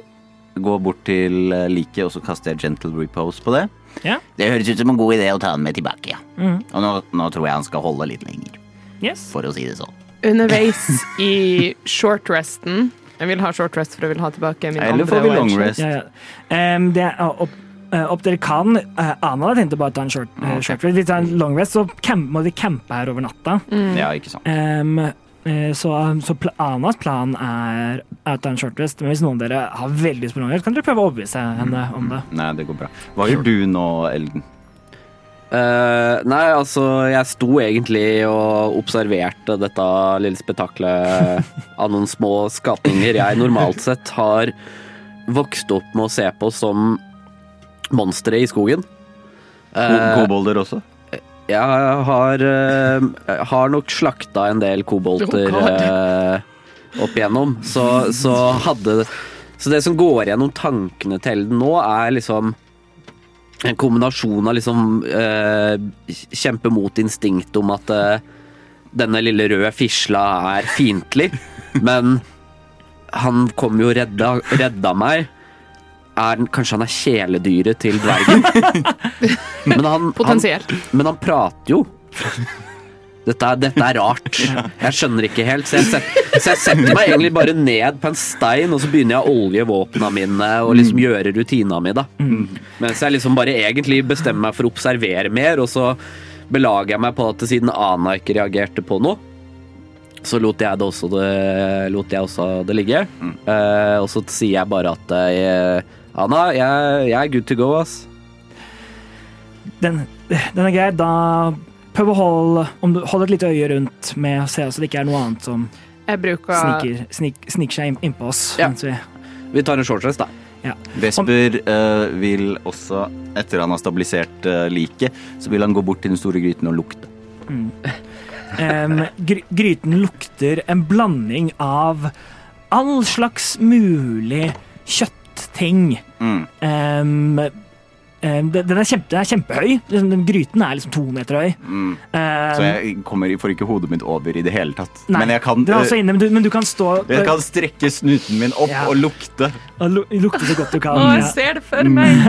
[SPEAKER 2] går bort til eh, liket, og så kaster jeg gentle repose på det.
[SPEAKER 6] Det høres ut som en god idé å ta han med tilbake, ja.
[SPEAKER 1] Mm.
[SPEAKER 6] Og nå, nå tror jeg han skal holde litt lenger,
[SPEAKER 1] Yes.
[SPEAKER 6] for å si det sånn.
[SPEAKER 4] Underveis i shortresten Jeg vil ha shortrest for jeg vil ha tilbake min
[SPEAKER 2] Eller
[SPEAKER 4] andre
[SPEAKER 2] får vi
[SPEAKER 4] wild
[SPEAKER 2] long
[SPEAKER 4] shape.
[SPEAKER 2] rest?
[SPEAKER 1] Ja, ja. Em, det er opp, eh, opp dere kan. Uh, Ana hadde tenkt å bare ta en short,
[SPEAKER 2] uh,
[SPEAKER 1] short rest. Hvis det er en long rest, så camp, må de campe her over natta.
[SPEAKER 2] Ja, ikke sant.
[SPEAKER 1] Um, eh, så så Anas plan er å ta en short rest, men hvis noen av dere har veldig lyst på long rest, kan dere prøve å overbevise henne om det.
[SPEAKER 2] Nei, det går bra. Hva gjør du nå, Elden?
[SPEAKER 5] Uh, nei, altså, jeg sto egentlig og observerte dette lille spetakkelet av noen små skapninger jeg normalt sett har vokst opp med å se på som monstre i skogen. Eh,
[SPEAKER 2] Kobolder også?
[SPEAKER 5] jeg har, eh, har nok slakta en del kobolter
[SPEAKER 4] Oh,
[SPEAKER 5] opp igjennom, så, så hadde Så det som går gjennom tankene til Elden nå, er liksom en kombinasjon av liksom eh, kjempe mot instinkt om at denne lille røde fisla er fiendtlig, men han kom jo og redda, redda meg. Er, kanskje han er kjæledyret til dvergen? men, han, han, men han prater jo. Dette dette er rart. Jeg skjønner ikke helt. Så jeg, set, så jeg setter meg egentlig bare ned på en stein, og så begynner jeg å olje våpnene mine og liksom gjøre rutina mi, da. Mens jeg liksom bare egentlig bestemmer meg for å observere mer, og så belager jeg meg på at siden Ana ikke reagerte på noe, så lot jeg det også det, lot jeg også det ligge. Eh, og så sier jeg bare at eh, da, jeg, jeg er good to go, ass.
[SPEAKER 1] Den, den er grei. Da prøv å holde, om du, hold et lite øye rundt med å se så det ikke er noe annet som
[SPEAKER 4] Jeg bruker
[SPEAKER 1] sniker, snik, sniker seg inn- innpå oss.
[SPEAKER 5] Ja.
[SPEAKER 1] Mens vi,
[SPEAKER 5] Vi tar en shortrest, da.
[SPEAKER 2] Vesper uh, vil også, etter han har stabilisert uh, liket, så vil han gå bort til den store gryten og lukte.
[SPEAKER 1] Em, gry, gryten lukter en blanding av all slags mulig kjøttting.
[SPEAKER 2] Mm.
[SPEAKER 1] Em, em, den den er, kjempe, den er kjempehøy. Liksom, Den gryten er liksom to meter høy.
[SPEAKER 2] Mm. Så jeg kommer, får ikke hodet mitt over i det hele tatt.
[SPEAKER 1] nei,
[SPEAKER 2] Men jeg kan,
[SPEAKER 1] du er også
[SPEAKER 2] eh,
[SPEAKER 1] inne, men, du, men du kan stå
[SPEAKER 2] jeg kan strekke snuten min opp
[SPEAKER 1] Ja.
[SPEAKER 2] og lukte.
[SPEAKER 1] og lu- lukte så godt du kan.
[SPEAKER 4] Å, jeg
[SPEAKER 1] ja.
[SPEAKER 4] ser det for meg!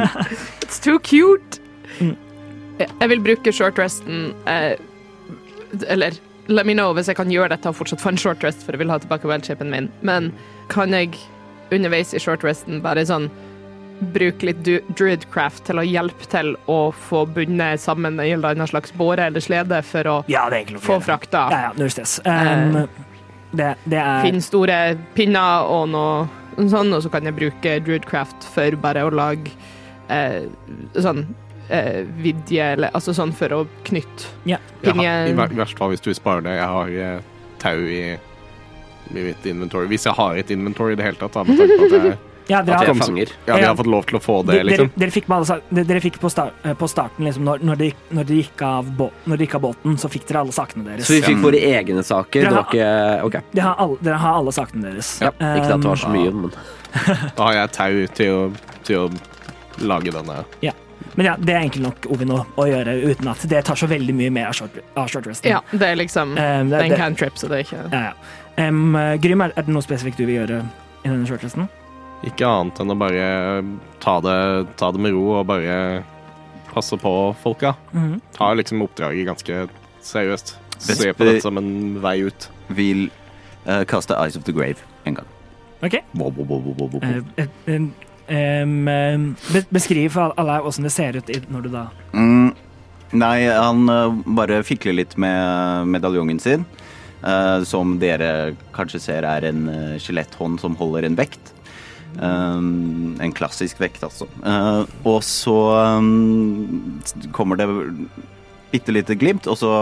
[SPEAKER 4] It's too cute! Jeg jeg vil bruke shortresten eh, Eller let me know hvis jeg kan gjøre dette og fortsatt få en shortrest, for jeg vil ha tilbake weldshapen min. Men kan jeg underveis i shortresten bare sånn bruke litt du- druidcraft til å hjelpe til å få bundet sammen en eller annen slags båre eller slede for å
[SPEAKER 1] ja, er
[SPEAKER 4] få frakta?
[SPEAKER 1] Ja, ja, null stress. Um, det, det er
[SPEAKER 4] finne store pinner og noe sånn, og så kan jeg bruke Druidcraft for bare å lage eh, sånn eh, vidje, eller altså sånn for å knytte
[SPEAKER 1] Ja.
[SPEAKER 3] Jeg I verste fall hvis du sparer spare det. Jeg har eh, tau i, i mitt inventory. Hvis jeg har et inventory i det hele tatt, da, med tanke på at jeg
[SPEAKER 1] Ja, dere
[SPEAKER 5] At
[SPEAKER 1] har,
[SPEAKER 5] er fanger.
[SPEAKER 3] Ja, vi har fått lov til å få det,
[SPEAKER 1] dere,
[SPEAKER 3] liksom.
[SPEAKER 1] dere fikk, alle, dere, dere fikk på, start, eh, på starten, liksom, når, når, de, når, de gikk av bå, når de gikk av båten, så fikk dere alle sakene deres.
[SPEAKER 5] Så vi fikk våre egne saker.
[SPEAKER 1] Dere
[SPEAKER 5] har, ikke okay.
[SPEAKER 1] Dere har alle, dere har alle sakene deres.
[SPEAKER 5] Ja, ikke at det var så mye, men
[SPEAKER 3] Da har jeg tau til å, til å lage denne.
[SPEAKER 1] Men ja, det er enkelt nok Ovin, å, å gjøre uten at det tar så veldig mye mer av short, av short resten.
[SPEAKER 4] Ja, det er liksom
[SPEAKER 1] um, det-
[SPEAKER 4] det er en cantrip, så det er ikke
[SPEAKER 1] Ja, ja. Em, Grym, er, er det noe spesifikt du vil gjøre i denne shortresten?
[SPEAKER 3] Ikke annet enn å bare ta det, ta det med ro og bare passe på folka.
[SPEAKER 1] Mhm.
[SPEAKER 3] Ta liksom oppdraget ganske seriøst. Se på det som en vei ut.
[SPEAKER 2] Vil uh, kaste Eyes of the Grave en gang.
[SPEAKER 1] OK.
[SPEAKER 2] Wow, wow, wow,
[SPEAKER 1] em, em, beskriv for alle åssen det ser ut når du da
[SPEAKER 2] Mm, nei, han uh, bare fikler litt med medaljongen sin. Eh, som dere kanskje ser er en uh, skjeletthånd som holder en vekt. Um, en klassisk vekt, altså. Uh, og så um, kommer det bitte lite glimt, og så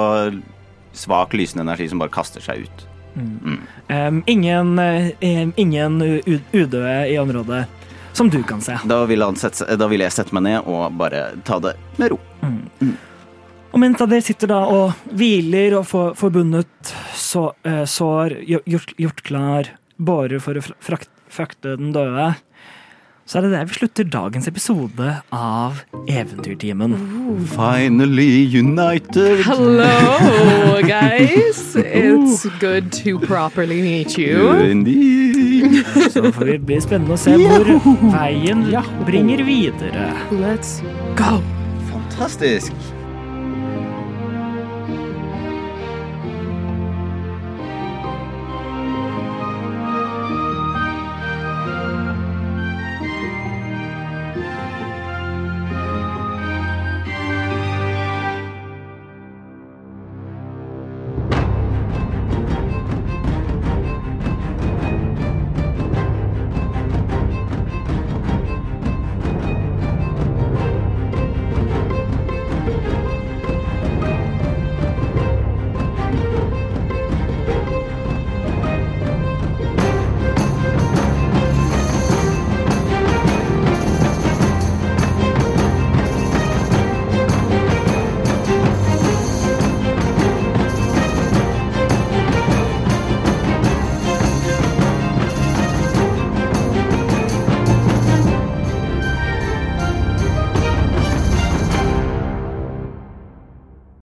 [SPEAKER 2] svak lysende energi som bare kaster seg ut.
[SPEAKER 1] Em, Ingen, eh, ingen udøde i området som du kan se.
[SPEAKER 2] Da vil, han sette, da vil jeg sette meg ned og bare ta det med ro.
[SPEAKER 1] Og mens dere sitter da og hviler og får forbundet så, eh, sår, gjort, gjort klar bårer for å frakt, frakte den døde, så er det der vi slutter dagens episode av Eventyrtimen.
[SPEAKER 2] Finally united!
[SPEAKER 4] Hello, guys. It's good to properly meet you.
[SPEAKER 2] Indeed.
[SPEAKER 1] Så får vi bli spennende å se hvor veien bringer videre.
[SPEAKER 4] Let's go.
[SPEAKER 2] Fantastisk.